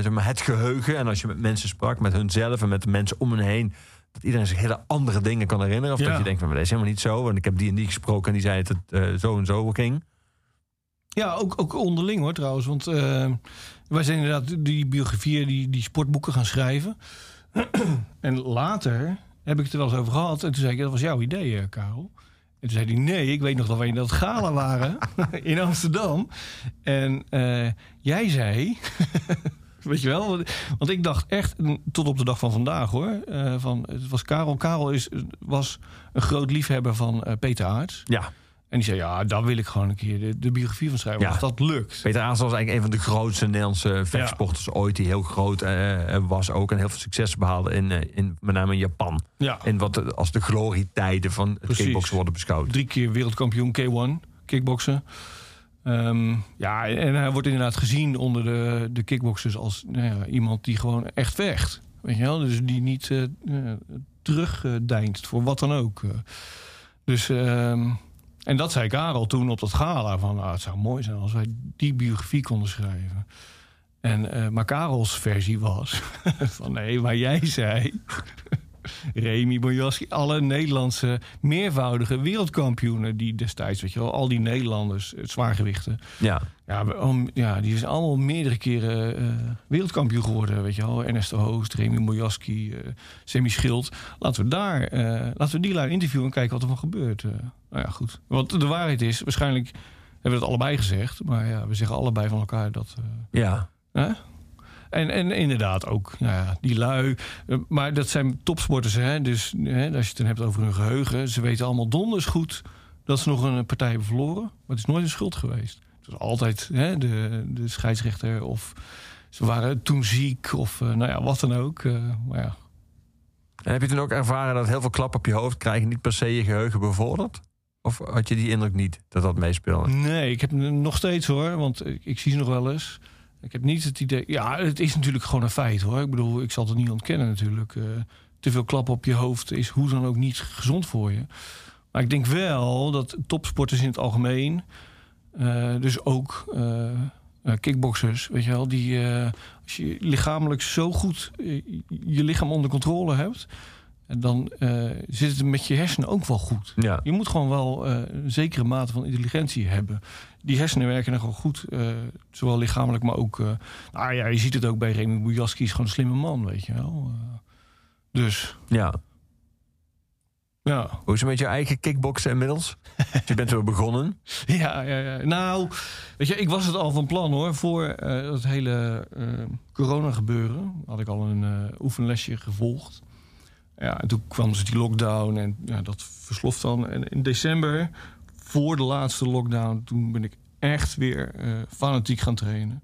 zeg maar het geheugen, en als je met mensen sprak, met hunzelf en met de mensen om hen heen, dat iedereen zich hele andere dingen kan herinneren. Of Ja. dat je denkt, van, maar dat is helemaal niet zo. Want ik heb die en die gesproken en die zei dat het eh, zo en zo ging. Ja, ook, ook onderling hoor trouwens. Want eh, wij zijn inderdaad die biografieën, die, die sportboeken gaan schrijven. en later heb ik het er wel eens over gehad. En toen zei ik, dat was jouw idee, eh, Karel. En toen zei hij, nee, ik weet nog dat wij in dat gala waren in Amsterdam. En eh, jij zei, weet je wel, want- ik dacht echt, tot op de dag van vandaag hoor, van, het was Karel. Karel is, was een groot liefhebber van Peter Aarts. Ja, En die zei, ja, daar wil ik gewoon een keer de, de biografie van schrijven. Ja. Als dat lukt. Peter Aas was eigenlijk een van de grootste Nederlandse vechtsporters ooit. Die heel groot eh, eh, was ook. En heel veel succes behaalde in, eh, in met name in Japan. Ja, In wat als de glorietijden van het Precies. kickboksen worden beschouwd. drie keer wereldkampioen K1, kickboksen. Ehm, ja, en hij wordt inderdaad gezien onder de, de kickboxers als nou ja, iemand die gewoon echt vecht. Weet je wel? Dus die niet eh, terugdeinst voor wat dan ook. Dus, ehm, en dat zei Karel toen op dat gala. Van, nou, het zou mooi zijn als wij die biografie konden schrijven. En, eh, maar Karels versie was van nee, waar jij zei... Remy Bojaski, alle Nederlandse meervoudige wereldkampioenen... die destijds, weet je wel, al die Nederlanders, eh, zwaargewichten... Ja. Ja, om, ja, die zijn allemaal meerdere keren eh, wereldkampioen geworden, weet je wel. Ernest de Hoost, Remy Bojaski, eh Sammy Schild. Laten we daar, laten we die lui interviewen en kijken wat er van gebeurt. nou ja, goed. Want de waarheid is, waarschijnlijk hebben we het allebei gezegd... maar ja, we zeggen allebei van elkaar dat... Ja. Hè? En, en inderdaad ook, nou ja, die lui. eh, Maar dat zijn topsporters, hè? Dus hè, als je het dan hebt over hun geheugen. Ze weten allemaal donders goed dat ze nog een partij hebben verloren. Maar het is nooit een schuld geweest. Het was altijd hè, de, de scheidsrechter of ze waren toen ziek of eh, nou ja, wat dan ook. eh, maar ja. En heb je toen ook ervaren dat heel veel klap op je hoofd krijgen niet per se je geheugen bevordert? Of had je die indruk niet dat dat meespeelde? Nee, ik heb nog steeds hoor, want ik, ik zie ze nog wel eens. Ik heb niet het idee. Ja, het is natuurlijk gewoon een feit hoor. Ik bedoel, ik zal het niet ontkennen natuurlijk. Eh, te veel klap op je hoofd is hoe dan ook niet gezond voor je. Maar ik denk wel dat topsporters in het algemeen, eh, dus ook eh, kickboxers, weet je wel, die als je lichamelijk zo goed je lichaam onder controle hebt, en dan zit het met je hersenen ook wel goed. Ja. Je moet gewoon wel een zekere mate van intelligentie hebben. Die hersenen werken nog wel goed, eh, zowel lichamelijk, maar ook... eh nou ja, je ziet het ook bij Remy Bujaski, is gewoon een slimme man, weet je wel. Eh, dus, Ja. ja. Hoe is het met je eigen kickboksen inmiddels? je bent weer begonnen. Ja, ja, ja. Nou, weet je, ik was het al van plan hoor. Voor het hele corona gebeuren had ik al een oefenlesje gevolgd. Ja, en toen kwam dus die lockdown en ja, dat versloft dan. En in december, voor de laatste lockdown, toen ben ik echt weer eh, fanatiek gaan trainen.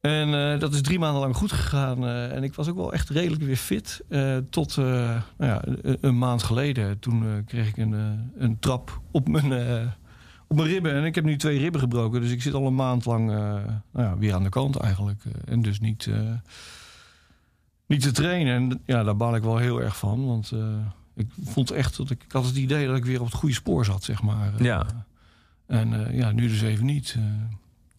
En eh, dat is drie maanden lang goed gegaan. eh, en ik was ook wel echt redelijk weer fit. tot nou ja, een, maand geleden. Toen kreeg ik een, een trap op mijn, op mijn ribben. En ik heb nu twee ribben gebroken. Dus ik zit al een maand lang nou ja, weer aan de kant eigenlijk. en dus niet, niet te trainen. En ja, daar baal ik wel heel erg van. Want ik vond echt dat ik, ik had het idee dat ik weer op het goede spoor zat, zeg maar. Eh, Ja. En eh, ja, nu dus even niet. eh.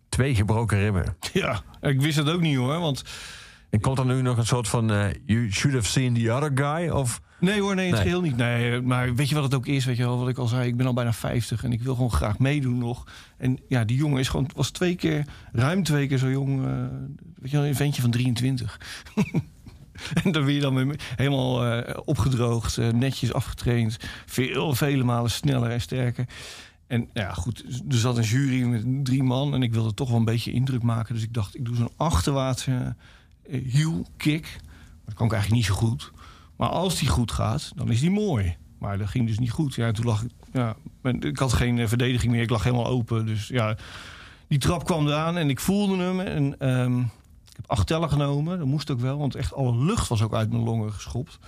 Twee gebroken ribben. ja, ik wist het ook niet hoor. Want En komt er nu nog een soort van... eh, you should have seen the other guy? Of... Nee hoor, nee, het Nee. geheel niet. Nee, maar weet je wat het ook is? Weet je wel, wat ik al zei, ik ben al bijna 50 en ik wil gewoon graag meedoen nog. En ja, die jongen is gewoon, was twee keer, ruim twee keer zo jong. eh, weet je wel, een ventje van 23. en dan weer je dan helemaal eh, opgedroogd, eh, netjes afgetraind. Veel, vele malen sneller en sterker. En nou ja, goed, er zat een jury met drie man en ik wilde toch wel een beetje indruk maken. Dus ik dacht, ik doe zo'n achterwaartse eh, heel kick. Dat kan ik eigenlijk niet zo goed. Maar als die goed gaat, dan is die mooi. Maar dat ging dus niet goed. Ja, toen lag ik. Ja, ik had geen verdediging meer. Ik lag helemaal open. Dus ja, die trap kwam eraan en ik voelde hem. En ehm, heb acht tellen genomen. Dat moest ook wel, want echt alle lucht was ook uit mijn longen geschopt.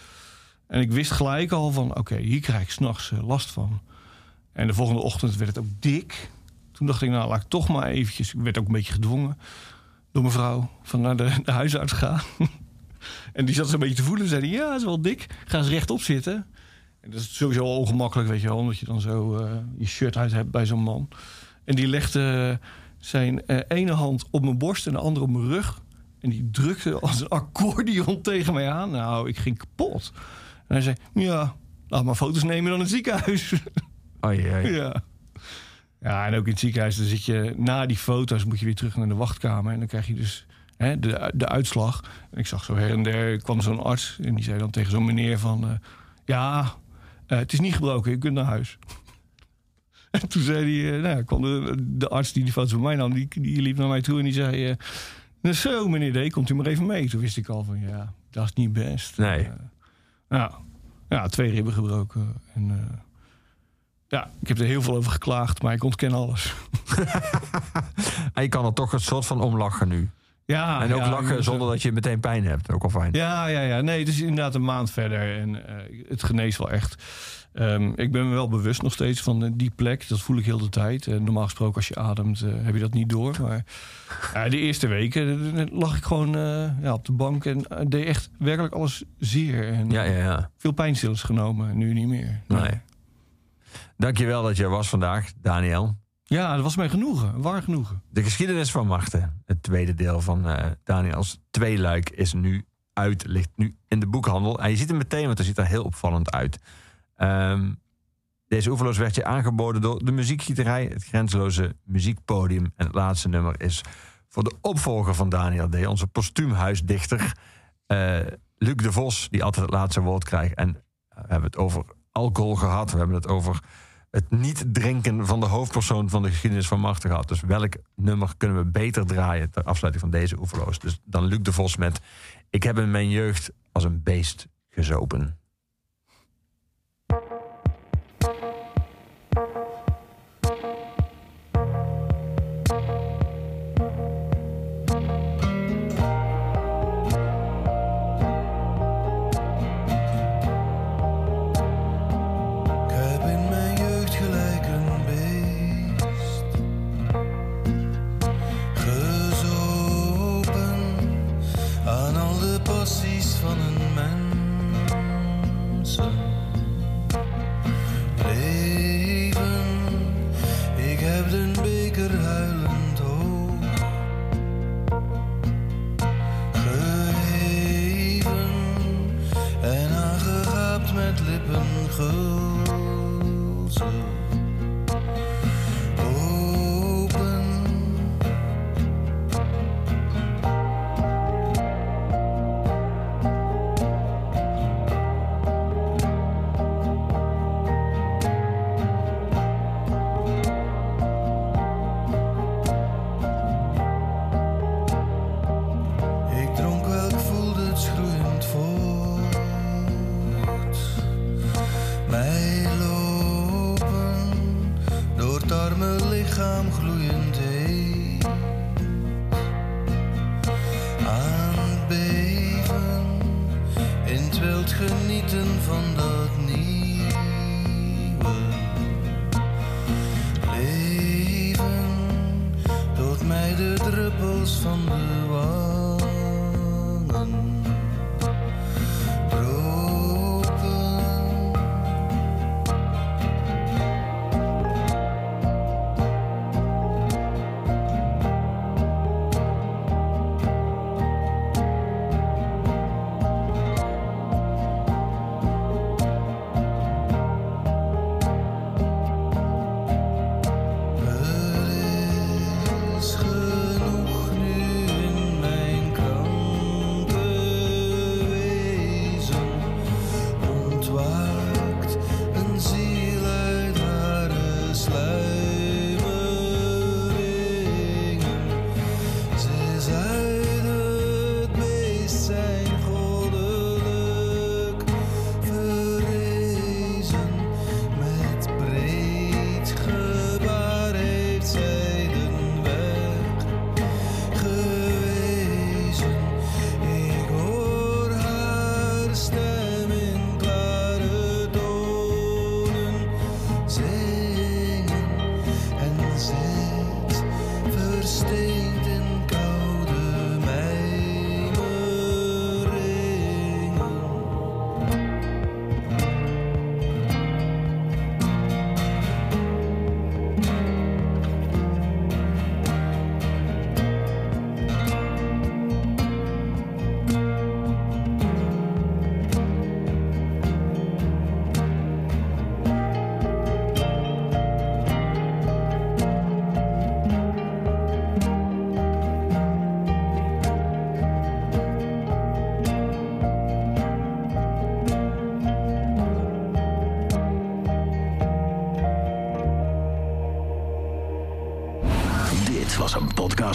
En ik wist gelijk al van: oké, hier krijg ik s'nachts uh, last van. En de volgende ochtend werd het ook dik. Toen dacht ik, nou laat ik toch maar eventjes. Ik werd ook een beetje gedwongen door mijn vrouw van naar de, de huisarts gaan. En die zat een beetje te voelen. Zei die, ja, is wel dik. Ga eens rechtop zitten. En dat is sowieso al ongemakkelijk, weet je wel. Omdat je dan zo eh, je shirt uit hebt bij zo'n man. En die legde zijn eh, ene hand op mijn borst en de andere op mijn rug. En die drukte als een accordeon tegen mij aan. Nou, ik ging kapot. En hij zei, ja, laat maar foto's nemen dan in het ziekenhuis. Oei, oei. ja. Ja, en ook in het ziekenhuis, dan zit je na die foto's moet je weer terug naar de wachtkamer. En dan krijg je dus hè, de, de uitslag. En ik zag zo her en der, kwam zo'n arts en die zei dan tegen zo'n meneer van... eh, ja, eh, het is niet gebroken, je kunt naar huis. en toen zei hij, eh, nou, kwam de, de arts die die foto's van mij nam, die, die liep naar mij toe en die zei... nou zo, meneer D, komt u maar even mee. Toen wist ik al van, ja, dat is niet best. Nee. Eh, ja, ja, twee ribben gebroken. En, eh, Ja, ik heb er heel veel over geklaagd, maar ik ontken alles. En je kan er toch een soort van om lachen nu. Ja, en ook ja, lachen zonder dat je meteen pijn hebt. Ook al fijn. Ja, ja, ja. Nee, het is inderdaad een maand verder en eh, het geneest wel echt. Ehm, ik ben me wel bewust nog steeds van eh, die plek. Dat voel ik heel de tijd. En normaal gesproken als je ademt eh, heb je dat niet door. Maar ja, de eerste weken eh, lag ik gewoon eh, ja, op de bank en eh, deed echt werkelijk alles zeer. En Ja, ja, ja. veel pijnstillers genomen, nu niet meer. Nee. Dankjewel dat je er was vandaag, Daniel. Ja, dat was mij genoegen. Waar genoegen. De geschiedenis van Marten, het tweede deel van eh, Daniels tweeluik, is nu uit, ligt nu in de boekhandel. En je ziet hem meteen, want hij ziet er heel opvallend uit. Ehm, deze oeverloos werd je aangeboden door de muziekgieterij, het grenzeloze muziekpodium. En het laatste nummer is voor de opvolger van Daniel D., onze postuumhuisdichter, eh Luc de Vos, die altijd het laatste woord krijgt. En we hebben het over alcohol gehad, we hebben het over het niet drinken van de hoofdpersoon van de geschiedenis van Marten gehad. Dus welk nummer kunnen we beter draaien ter afsluiting van deze oeverloos? Dus dan Luc de Vos met Ik heb in mijn jeugd als een beest gezopen.